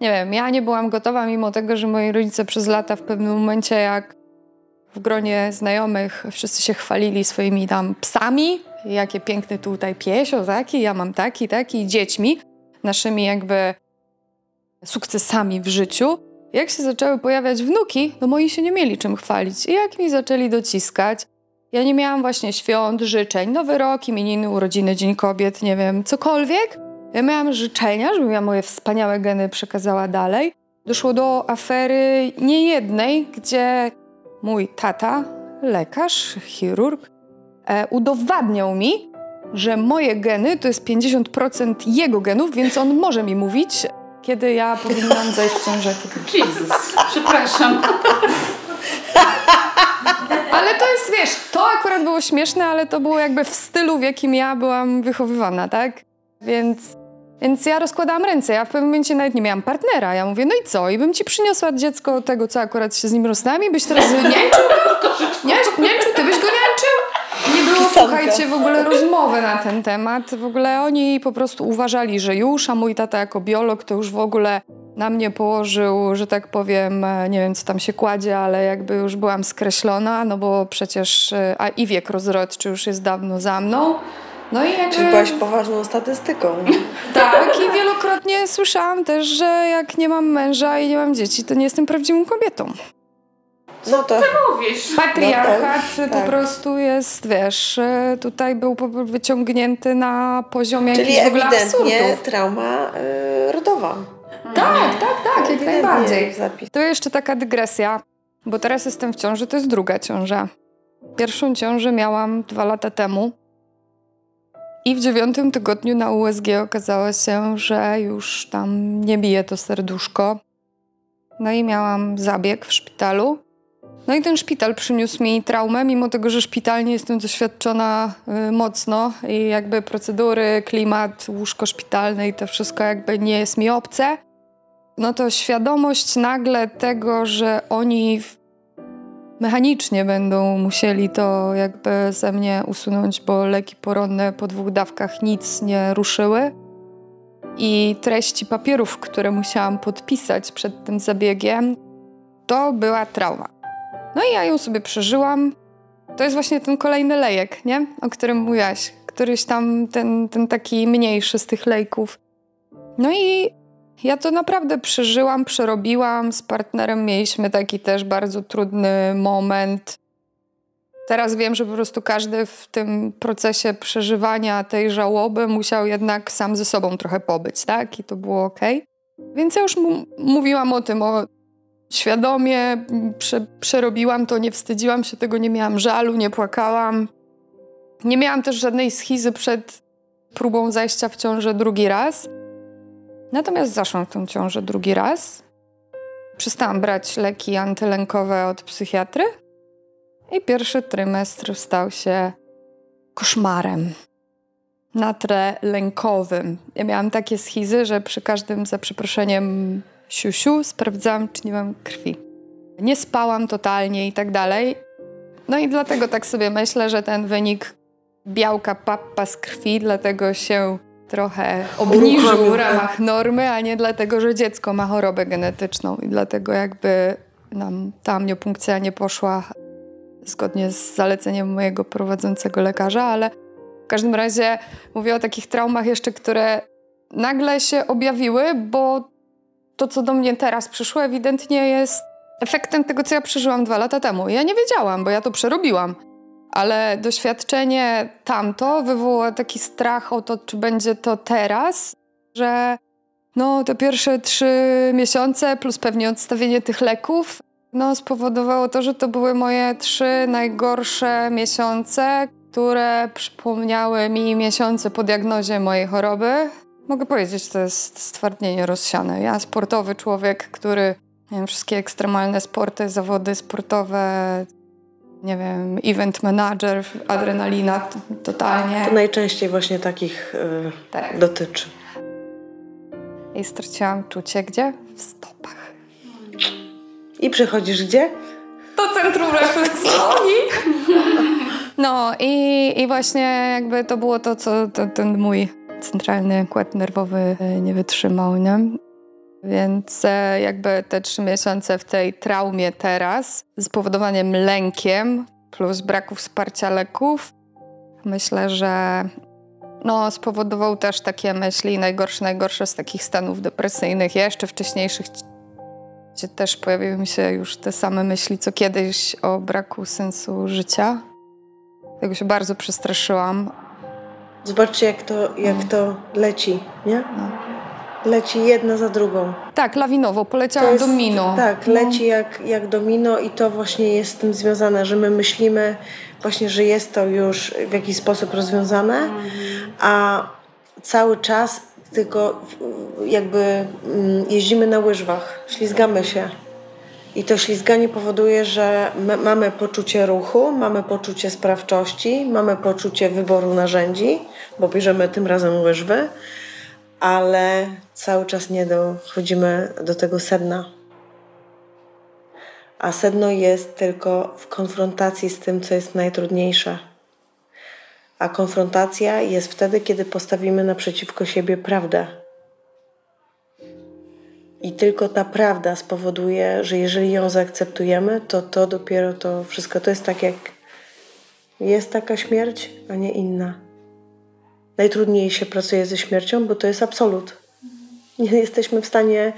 Nie wiem, ja nie byłam gotowa, mimo tego, że moi rodzice przez lata w pewnym momencie, jak w gronie znajomych wszyscy się chwalili swoimi tam psami, jakie piękny tutaj piesio, taki, ja mam taki, taki, dziećmi, naszymi jakby sukcesami w życiu. Jak się zaczęły pojawiać wnuki, no moi się nie mieli czym chwalić. I jak mi zaczęli dociskać, ja nie miałam właśnie świąt, życzeń, nowy rok, imieniny, urodziny, Dzień Kobiet, nie wiem, cokolwiek. Ja miałam życzenia, żebym ja moje wspaniałe geny przekazała dalej. Doszło do afery niejednej, gdzie mój tata, lekarz, chirurg, e, udowadniał mi, że moje geny to jest 50% jego genów, więc on może mi mówić, kiedy ja powinnam zejść w ciążę. Jezus, przepraszam. Ale to jest, wiesz, to akurat było śmieszne, ale to było jakby w stylu, w jakim ja byłam wychowywana, tak? Więc, więc ja rozkładałam ręce. Ja w pewnym momencie nawet nie miałam partnera. Ja mówię, no i co? I bym ci przyniosła dziecko tego, co akurat się z nim rozstałam i byś teraz niańczył? Niańczył? Ty byś go niańczył? Nie było, słuchajcie, w ogóle rozmowy na ten temat. W ogóle oni po prostu uważali, że już, a mój tata jako biolog to już w ogóle na mnie położył, że tak powiem, e, nie wiem co tam się kładzie, ale jakby już byłam skreślona, no bo przecież, e, a i wiek rozrodczy już jest dawno za mną. No i jakby... Czyli byłaś poważną statystyką. Tak, i wielokrotnie słyszałam też, że jak nie mam męża i nie mam dzieci, to nie jestem prawdziwą kobietą. No to Mówisz. Patriarchat No tak, po tak. prostu jest, wiesz, tutaj był wyciągnięty na poziomie Czyli jakichś w ogóle absurdów. trauma y, rodowa. Tak, tak, tak, jak najbardziej. Zapis. To jeszcze taka dygresja, bo teraz jestem w ciąży, to jest druga ciąża. Pierwszą ciążę miałam dwa lata temu i w dziewiątym tygodniu na USG okazało się, że już tam nie bije to serduszko. No i miałam zabieg w szpitalu. No i ten szpital przyniósł mi traumę, mimo tego, że szpitalnie jestem doświadczona y, mocno i jakby procedury, klimat, łóżko szpitalne i to wszystko jakby nie jest mi obce no to świadomość nagle tego, że oni w- mechanicznie będą musieli to jakby ze mnie usunąć, bo leki poronne po dwóch dawkach nic nie ruszyły. I treści papierów, które musiałam podpisać przed tym zabiegiem, to była trauma. No i ja ją sobie przeżyłam. To jest właśnie ten kolejny lejek, nie? O którym mówiłaś. Któryś tam, ten, ten taki mniejszy z tych lejków. No i ja to naprawdę przeżyłam, przerobiłam. Z partnerem mieliśmy taki też bardzo trudny moment. Teraz wiem, że po prostu każdy w tym procesie przeżywania tej żałoby musiał jednak sam ze sobą trochę pobyć, tak? I to było ok. Więc ja już mówiłam o tym, o świadomie prze, przerobiłam to, nie wstydziłam się tego, nie miałam żalu, nie płakałam. Nie miałam też żadnej schizy przed próbą zajścia w ciążę drugi raz. Natomiast zaszłam w tą ciążę drugi raz. Przestałam brać leki antylękowe od psychiatry i pierwszy trymestr stał się koszmarem na tle lękowym. Ja miałam takie schizy, że przy każdym, za przeproszeniem, siusiu sprawdzałam, czy nie mam krwi. Nie spałam totalnie i tak dalej. No i dlatego tak sobie myślę, że ten wynik białka pappa z krwi dlatego się trochę obniżył w ramach normy, a nie dlatego, że dziecko ma chorobę genetyczną i dlatego jakby nam ta amniopunkcja nie poszła zgodnie z zaleceniem mojego prowadzącego lekarza, ale w każdym razie mówię o takich traumach jeszcze, które nagle się objawiły, bo to, co do mnie teraz przyszło, ewidentnie jest efektem tego, co ja przeżyłam dwa lata temu. Ja nie wiedziałam, bo ja to przerobiłam. Ale doświadczenie tamto wywołało taki strach o to, czy będzie to teraz, że no te pierwsze trzy miesiące plus pewnie odstawienie tych leków no, spowodowało to, że to były moje trzy najgorsze miesiące, które przypomniały mi miesiące po diagnozie mojej choroby. Mogę powiedzieć, to jest stwardnienie rozsiane. Ja, sportowy człowiek, który nie wiem, wszystkie ekstremalne sporty, zawody sportowe, nie wiem, event manager, adrenalina totalnie. To najczęściej właśnie takich yy, tak. dotyczy. I straciłam czucie gdzie? W stopach. I przychodzisz gdzie? Do centrum refleksji. No i, i właśnie jakby to było to, co to, ten mój centralny układ nerwowy e, nie wytrzymał, nie? Więc e, jakby te trzy miesiące w tej traumie teraz, spowodowaniem lękiem plus braku wsparcia leków, myślę, że no, spowodował też takie myśli najgorsze, najgorsze z takich stanów depresyjnych, jeszcze wcześniejszych, gdzie też pojawiły mi się już te same myśli, co kiedyś o braku sensu życia. Tego się bardzo przestraszyłam. Zobaczcie, jak to, jak to leci, nie? No. Leci jedna za drugą. Tak, lawinowo, poleciałam jest, domino. Tak, no. leci jak, jak domino i to właśnie jest z tym związane, że my myślimy właśnie, że jest to już w jakiś sposób rozwiązane, a cały czas tylko jakby mm, jeździmy na łyżwach, ślizgamy się. I to ślizganie powoduje, że mamy poczucie ruchu, mamy poczucie sprawczości, mamy poczucie wyboru narzędzi, bo bierzemy tym razem łyżwy, ale cały czas nie dochodzimy do tego sedna. A sedno jest tylko w konfrontacji z tym, co jest najtrudniejsze. A konfrontacja jest wtedy, kiedy postawimy naprzeciwko siebie prawdę i tylko ta prawda spowoduje, że jeżeli ją zaakceptujemy, to to dopiero to wszystko to jest tak jak jest taka śmierć, a nie inna. Najtrudniej się pracuje ze śmiercią, bo to jest absolut. Nie jesteśmy w stanie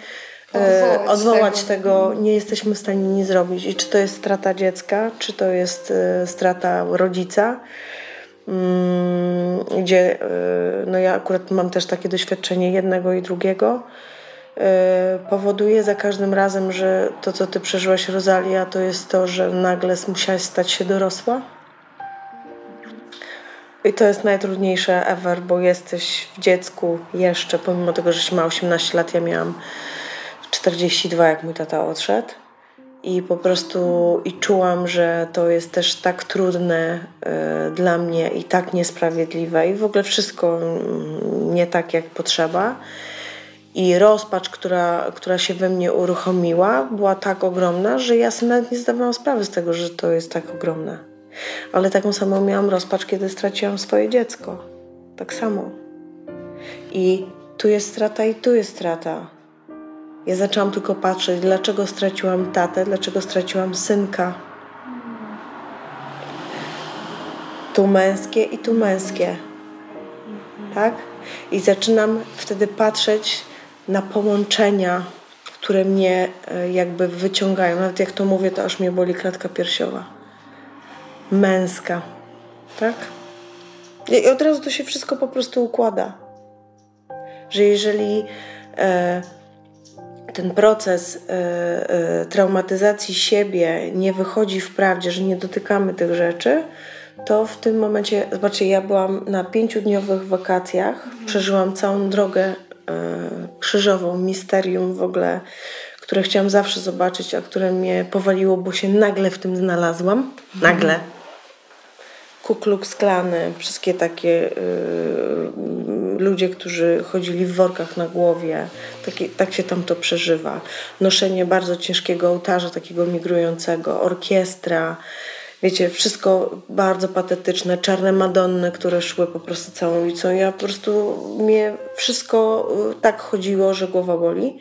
e, odwołać, odwołać tego. tego. nie jesteśmy w stanie nic zrobić. I czy to jest strata dziecka, czy to jest e, strata rodzica, mm, gdzie e, no ja akurat mam też takie doświadczenie jednego i drugiego powoduje za każdym razem, że to, co ty przeżyłaś, Rosalia, to jest to, że nagle musiałaś stać się dorosła. I to jest najtrudniejsze ever, bo jesteś w dziecku jeszcze, pomimo tego, że ma 18 lat, ja miałam 42, jak mój tata odszedł. I po prostu i czułam, że to jest też tak trudne y, dla mnie i tak niesprawiedliwe i w ogóle wszystko y, nie tak, jak potrzeba. I rozpacz, która, która się we mnie uruchomiła, była tak ogromna, że ja nawet nie zdawałam sprawy z tego, że to jest tak ogromne. Ale taką samą miałam rozpacz, kiedy straciłam swoje dziecko. Tak samo. I tu jest strata, i tu jest strata. Ja zaczęłam tylko patrzeć, dlaczego straciłam tatę, dlaczego straciłam synka. Tu męskie i tu męskie. Tak? I zaczynam wtedy patrzeć na połączenia, które mnie e, jakby wyciągają. Nawet jak to mówię, to aż mnie boli klatka piersiowa. Męska, tak? I od razu to się wszystko po prostu układa. Że jeżeli e, ten proces e, e, traumatyzacji siebie nie wychodzi w prawdzie, że nie dotykamy tych rzeczy, to w tym momencie, zobaczcie, ja byłam na pięciudniowych wakacjach, przeżyłam całą drogę E, krzyżową, misterium w ogóle, które chciałam zawsze zobaczyć, a które mnie powaliło, bo się nagle w tym znalazłam. Nagle. Kukluk sklany, wszystkie takie y, ludzie, którzy chodzili w workach na głowie, takie, tak się tam to przeżywa. Noszenie bardzo ciężkiego ołtarza, takiego migrującego, orkiestra, wiecie, wszystko bardzo patetyczne, czarne Madonny, które szły po prostu całą ulicą. Ja po prostu, mnie wszystko y, tak chodziło, że głowa boli.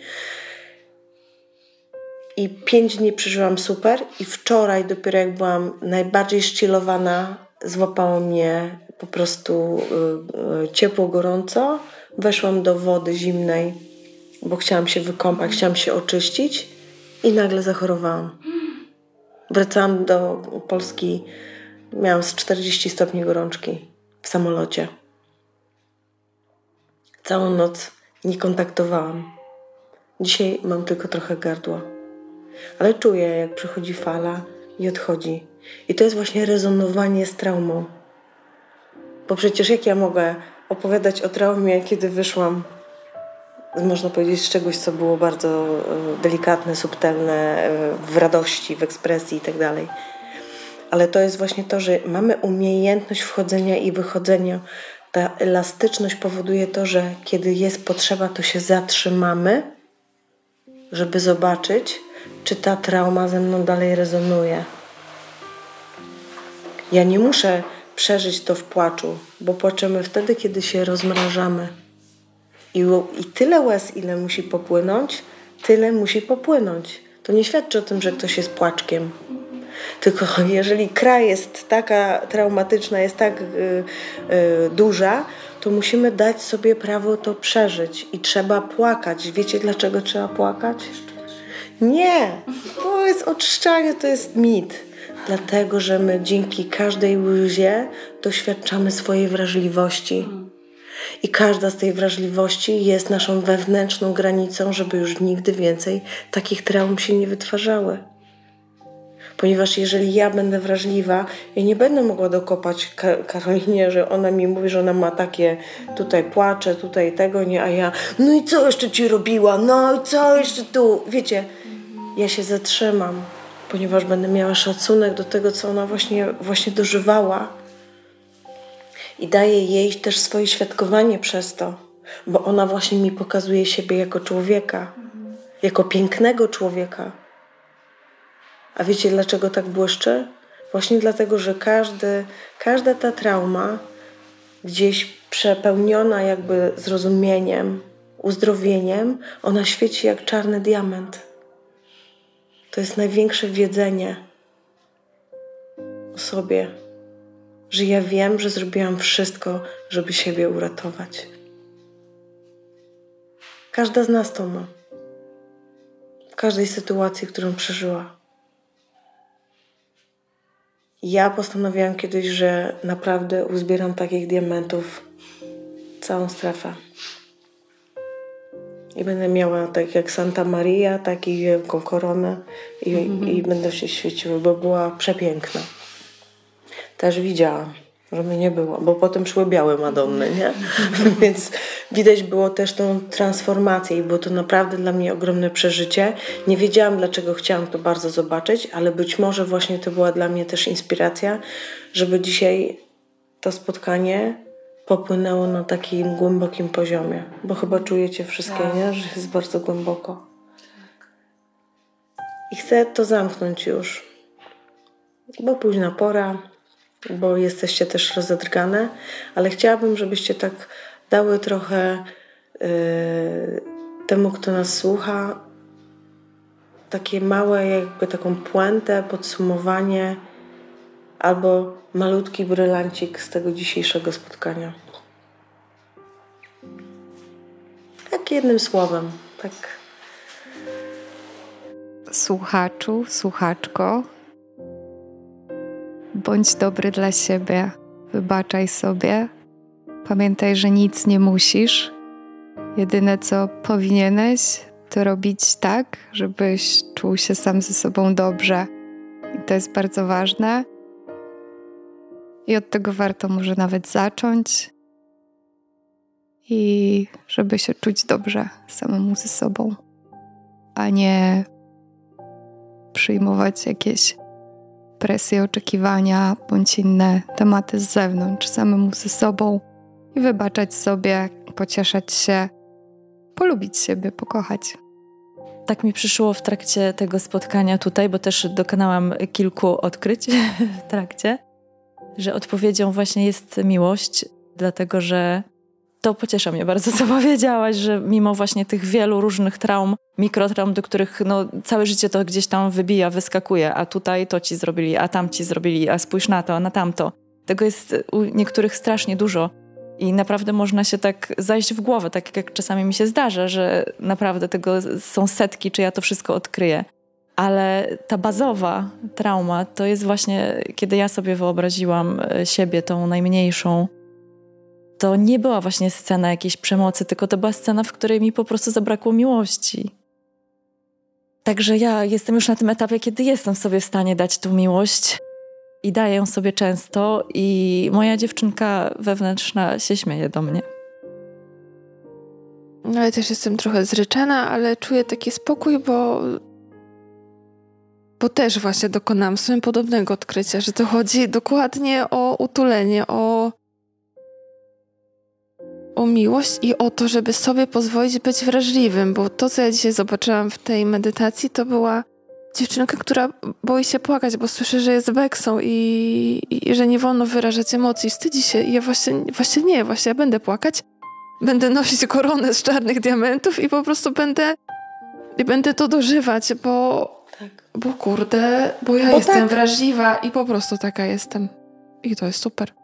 I pięć dni przeżyłam super i wczoraj dopiero jak byłam najbardziej szcilowana, złapało mnie po prostu y, y, ciepło, gorąco. Weszłam do wody zimnej, bo chciałam się wykąpać, chciałam się oczyścić i nagle zachorowałam. Wracałam do Polski Miałam z 40 stopni gorączki w samolocie. Całą noc nie kontaktowałam. Dzisiaj mam tylko trochę gardła, ale czuję, jak przychodzi fala i odchodzi. I to jest właśnie rezonowanie z traumą. Bo przecież jak ja mogę opowiadać o traumie, kiedy wyszłam, można powiedzieć, z czegoś, co było bardzo e, delikatne, subtelne, e, w radości, w ekspresji itd. Tak Ale to jest właśnie to, że mamy umiejętność wchodzenia i wychodzenia. Ta elastyczność powoduje to, że kiedy jest potrzeba, to się zatrzymamy, żeby zobaczyć, czy ta trauma ze mną dalej rezonuje. Ja nie muszę przeżyć to w płaczu, bo płaczemy wtedy, kiedy się rozmrażamy. I, I tyle łez, ile musi popłynąć, tyle musi popłynąć. To nie świadczy o tym, że ktoś jest płaczkiem. Tylko jeżeli kraj jest taka traumatyczna, jest tak yy, yy, duża, to musimy dać sobie prawo to przeżyć i trzeba płakać. Wiecie, dlaczego trzeba płakać? Nie, to jest oczyszczanie, to jest mit dlatego że my dzięki każdej łzie doświadczamy swojej wrażliwości. I każda z tej wrażliwości jest naszą wewnętrzną granicą, żeby już nigdy więcej takich traum się nie wytwarzały. Ponieważ jeżeli ja będę wrażliwa, ja nie będę mogła dokopać Karolinie, że ona mi mówi, że ona ma takie tutaj płacze, tutaj tego, nie, a ja, no i co jeszcze ci robiła, no i co jeszcze tu, wiecie, ja się zatrzymam ponieważ będę miała szacunek do tego, co ona właśnie, właśnie dożywała. I daję jej też swoje świadkowanie przez to, bo ona właśnie mi pokazuje siebie jako człowieka, jako pięknego człowieka. A wiecie, dlaczego tak błyszczy? Właśnie dlatego, że każdy, każda ta trauma, gdzieś przepełniona jakby zrozumieniem, uzdrowieniem, ona świeci jak czarny diament. To jest największe wiedzenie o sobie, że ja wiem, że zrobiłam wszystko, żeby siebie uratować. Każda z nas to ma. W każdej sytuacji, którą przeżyła. Ja postanowiłam kiedyś, że naprawdę uzbieram takich diamentów całą strefę. I będę miała tak jak Santa Maria, tak i wielką koronę i, mm -hmm. i będę się świeciła, bo była przepiękna. Też widziałam, żeby nie było, bo potem szły białe Madonny, nie? Więc widać było też tą transformację i było to naprawdę dla mnie ogromne przeżycie. Nie wiedziałam, dlaczego chciałam to bardzo zobaczyć, ale być może właśnie to była dla mnie też inspiracja, żeby dzisiaj to spotkanie popłynęło na takim głębokim poziomie, bo chyba czujecie wszystkie, tak. nie? że jest bardzo głęboko. I chcę to zamknąć już, bo późna pora, bo jesteście też rozedrgane, ale chciałabym, żebyście tak dały trochę yy, temu, kto nas słucha, takie małe, jakby taką puentę, podsumowanie albo malutki brylancik z tego dzisiejszego spotkania. Tak jednym słowem, tak. Słuchaczu, słuchaczko, bądź dobry dla siebie, wybaczaj sobie. Pamiętaj, że nic nie musisz. Jedyne co powinieneś, to robić tak, żebyś czuł się sam ze sobą dobrze. I to jest bardzo ważne. I od tego warto może nawet zacząć. I żeby się czuć dobrze samemu ze sobą, a nie przyjmować jakieś presje, oczekiwania bądź inne tematy z zewnątrz, samemu ze sobą i wybaczać sobie, pocieszać się, polubić siebie, pokochać. Tak mi przyszło w trakcie tego spotkania tutaj, bo też dokonałam kilku odkryć w trakcie że odpowiedzią właśnie jest miłość, dlatego że to pociesza mnie bardzo, co powiedziałaś, że mimo właśnie tych wielu różnych traum, mikrotraum, do których no, całe życie to gdzieś tam wybija, wyskakuje, a tutaj to ci zrobili, a tam ci zrobili, a spójrz na to, a na tamto. Tego jest u niektórych strasznie dużo. I naprawdę można się tak zajść w głowę, tak jak czasami mi się zdarza, że naprawdę tego są setki, czy ja to wszystko odkryję. Ale ta bazowa trauma to jest właśnie, kiedy ja sobie wyobraziłam e, siebie tą najmniejszą, to nie była właśnie scena jakiejś przemocy, tylko to była scena, w której mi po prostu zabrakło miłości. Także ja jestem już na tym etapie, kiedy jestem sobie w stanie dać tą miłość i daję ją sobie często, i moja dziewczynka wewnętrzna się śmieje do mnie. No ja też jestem trochę zryczana, ale czuję taki spokój, bo bo też właśnie dokonałam sobie podobnego odkrycia, że to chodzi dokładnie o utulenie, o o miłość i o to, żeby sobie pozwolić być wrażliwym, bo to, co ja dzisiaj zobaczyłam w tej medytacji, to była dziewczynka, która boi się płakać, bo słyszy, że jest beksą i, i, że nie wolno wyrażać emocji, wstydzi się i ja właśnie, właśnie nie, właśnie ja będę płakać, będę nosić koronę z czarnych diamentów i po prostu będę i będę to dożywać, bo tak. bo kurde, bo ja bo jestem tak. wrażliwa i po prostu taka jestem. I to jest super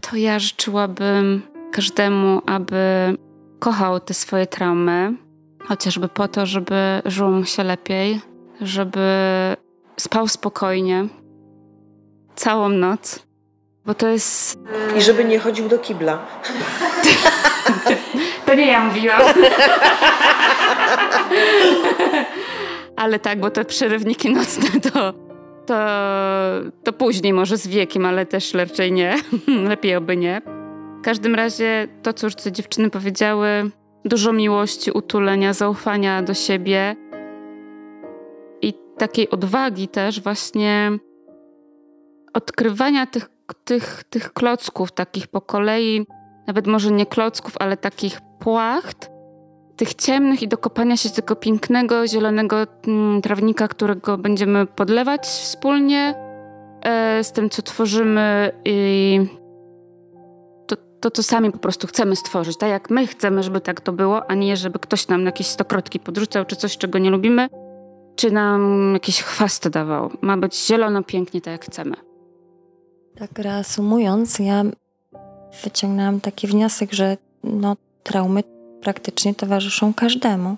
to ja życzyłabym każdemu, aby kochał te swoje traumy, chociażby po to, żeby żyło mu się lepiej, żeby spał spokojnie całą noc, bo to jest. I żeby nie chodził do kibla. to nie ja mówiłam. Ale tak, bo te przerywniki nocne to to, to później, może z wiekiem, ale też raczej nie. Lepiej oby nie. W każdym razie to, co już te dziewczyny powiedziały, dużo miłości, utulenia, zaufania do siebie i takiej odwagi też właśnie odkrywania tych, tych, tych klocków takich po kolei, nawet może nie klocków, ale takich płacht, tych ciemnych i dokopania się tego pięknego, zielonego mm, trawnika, którego będziemy podlewać wspólnie e, z tym, co tworzymy i to, to, co sami po prostu chcemy stworzyć. Tak jak my chcemy, żeby tak to było, a nie żeby ktoś nam jakieś stokrotki podrzucał, czy coś, czego nie lubimy, czy nam jakieś chwasty dawał. Ma być zielono, pięknie, tak jak chcemy. Tak reasumując, ja wyciągnęłam taki wniosek, że no, traumy praktycznie towarzyszą każdemu.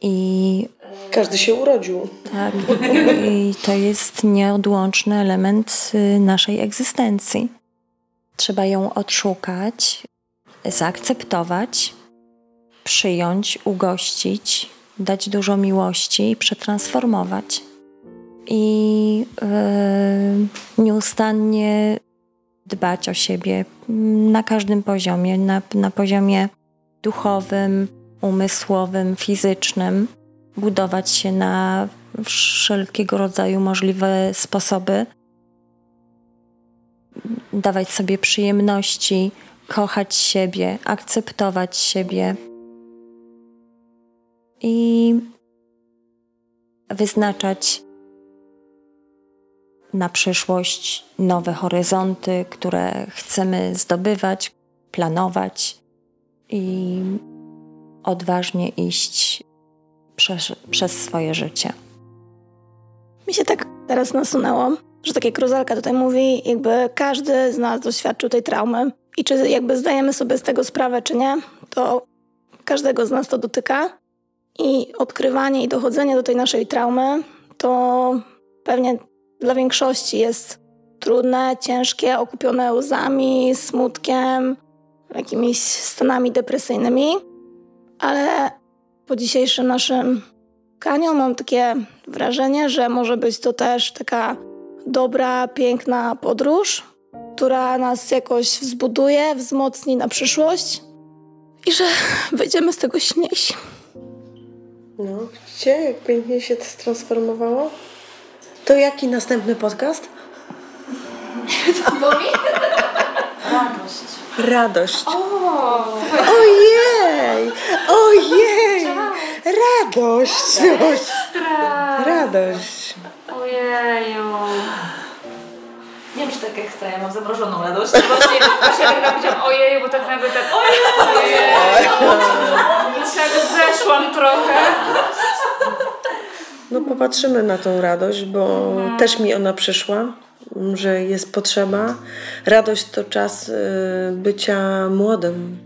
I każdy się urodził. Tak, i to jest nieodłączny element y, naszej egzystencji. Trzeba ją odszukać, zaakceptować, przyjąć, ugościć, dać dużo miłości i przetransformować. I yy, nieustannie dbać o siebie na każdym poziomie, na, na poziomie duchowym, umysłowym, fizycznym, budować się na wszelkiego rodzaju możliwe sposoby, dawać sobie przyjemności, kochać siebie, akceptować siebie i wyznaczać na przyszłość nowe horyzonty, które chcemy zdobywać, planować i odważnie iść przez, przez swoje życie. Mi się tak teraz nasunęło, że tak jak tutaj mówi, jakby każdy z nas doświadczył tej traumy i czy jakby zdajemy sobie z tego sprawę, czy nie, to każdego z nas to dotyka i odkrywanie i dochodzenie do tej naszej traumy to pewnie dla większości jest trudne, ciężkie, okupione łzami, smutkiem, jakimiś stanami depresyjnymi, ale po dzisiejszym naszym kaniu mam takie wrażenie, że może być to też taka dobra, piękna podróż, która nas jakoś wzbuduje, wzmocni na przyszłość i że wyjdziemy z tego śmieci. No, widzicie, jak pięknie się to transformowało? To jaki następny podcast? Bo mi? Radość. Radość. O, ojej! Ojej! Radość! Radość. Ojeju. Nie wiem, czy tak ekstra, ja mam zamrożoną radość. Właśnie, właśnie tak powiedziałam ojeju, bo tak nagle tak ojeju, ojeju. Tak zeszłam trochę. No popatrzymy na tą radość, bo mhm. też mi ona przyszła że jest potrzeba. Radość to czas y, bycia młodym.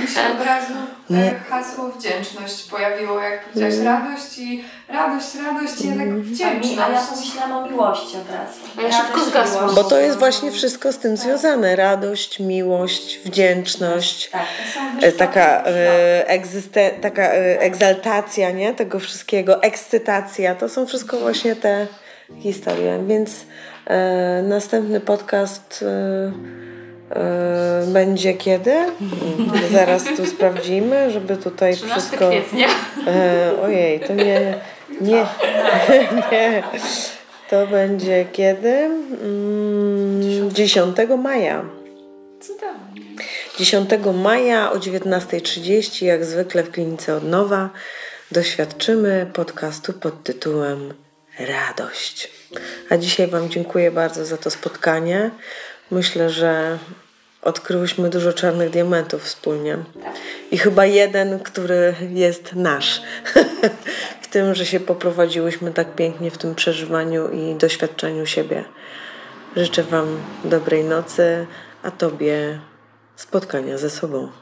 Mi się od razu e, hasło wdzięczność pojawiło, jak powiedziałaś radość i radość, radość i jednak wdzięczność. A ja pomyślałam o miłości od razu. Ja szybko zgasłam. Bo to jest właśnie wszystko z tym związane. Radość, miłość, wdzięczność. Tak, to są E, taka, e, egzyste, taka e, egzaltacja, nie? Tego wszystkiego, ekscytacja, to są wszystko właśnie te historie. Więc e, następny podcast e, e, będzie kiedy? Zaraz tu sprawdzimy, żeby tutaj 13 wszystko... kwietnia. E, ojej, to nie, nie, nie. To będzie kiedy? Mm, 10 maja. Cudownie. 10 maja o 19.30, jak zwykle w klinice Odnowa, doświadczymy podcastu pod tytułem Radość. A dzisiaj Wam dziękuję bardzo za to spotkanie. Myślę, że odkryłyśmy dużo czarnych diamentów wspólnie. I chyba jeden, który jest nasz. w tym, że się poprowadziłyśmy tak pięknie w tym przeżywaniu i doświadczeniu siebie. Życzę Wam dobrej nocy, a Tobie spotkania ze sobą.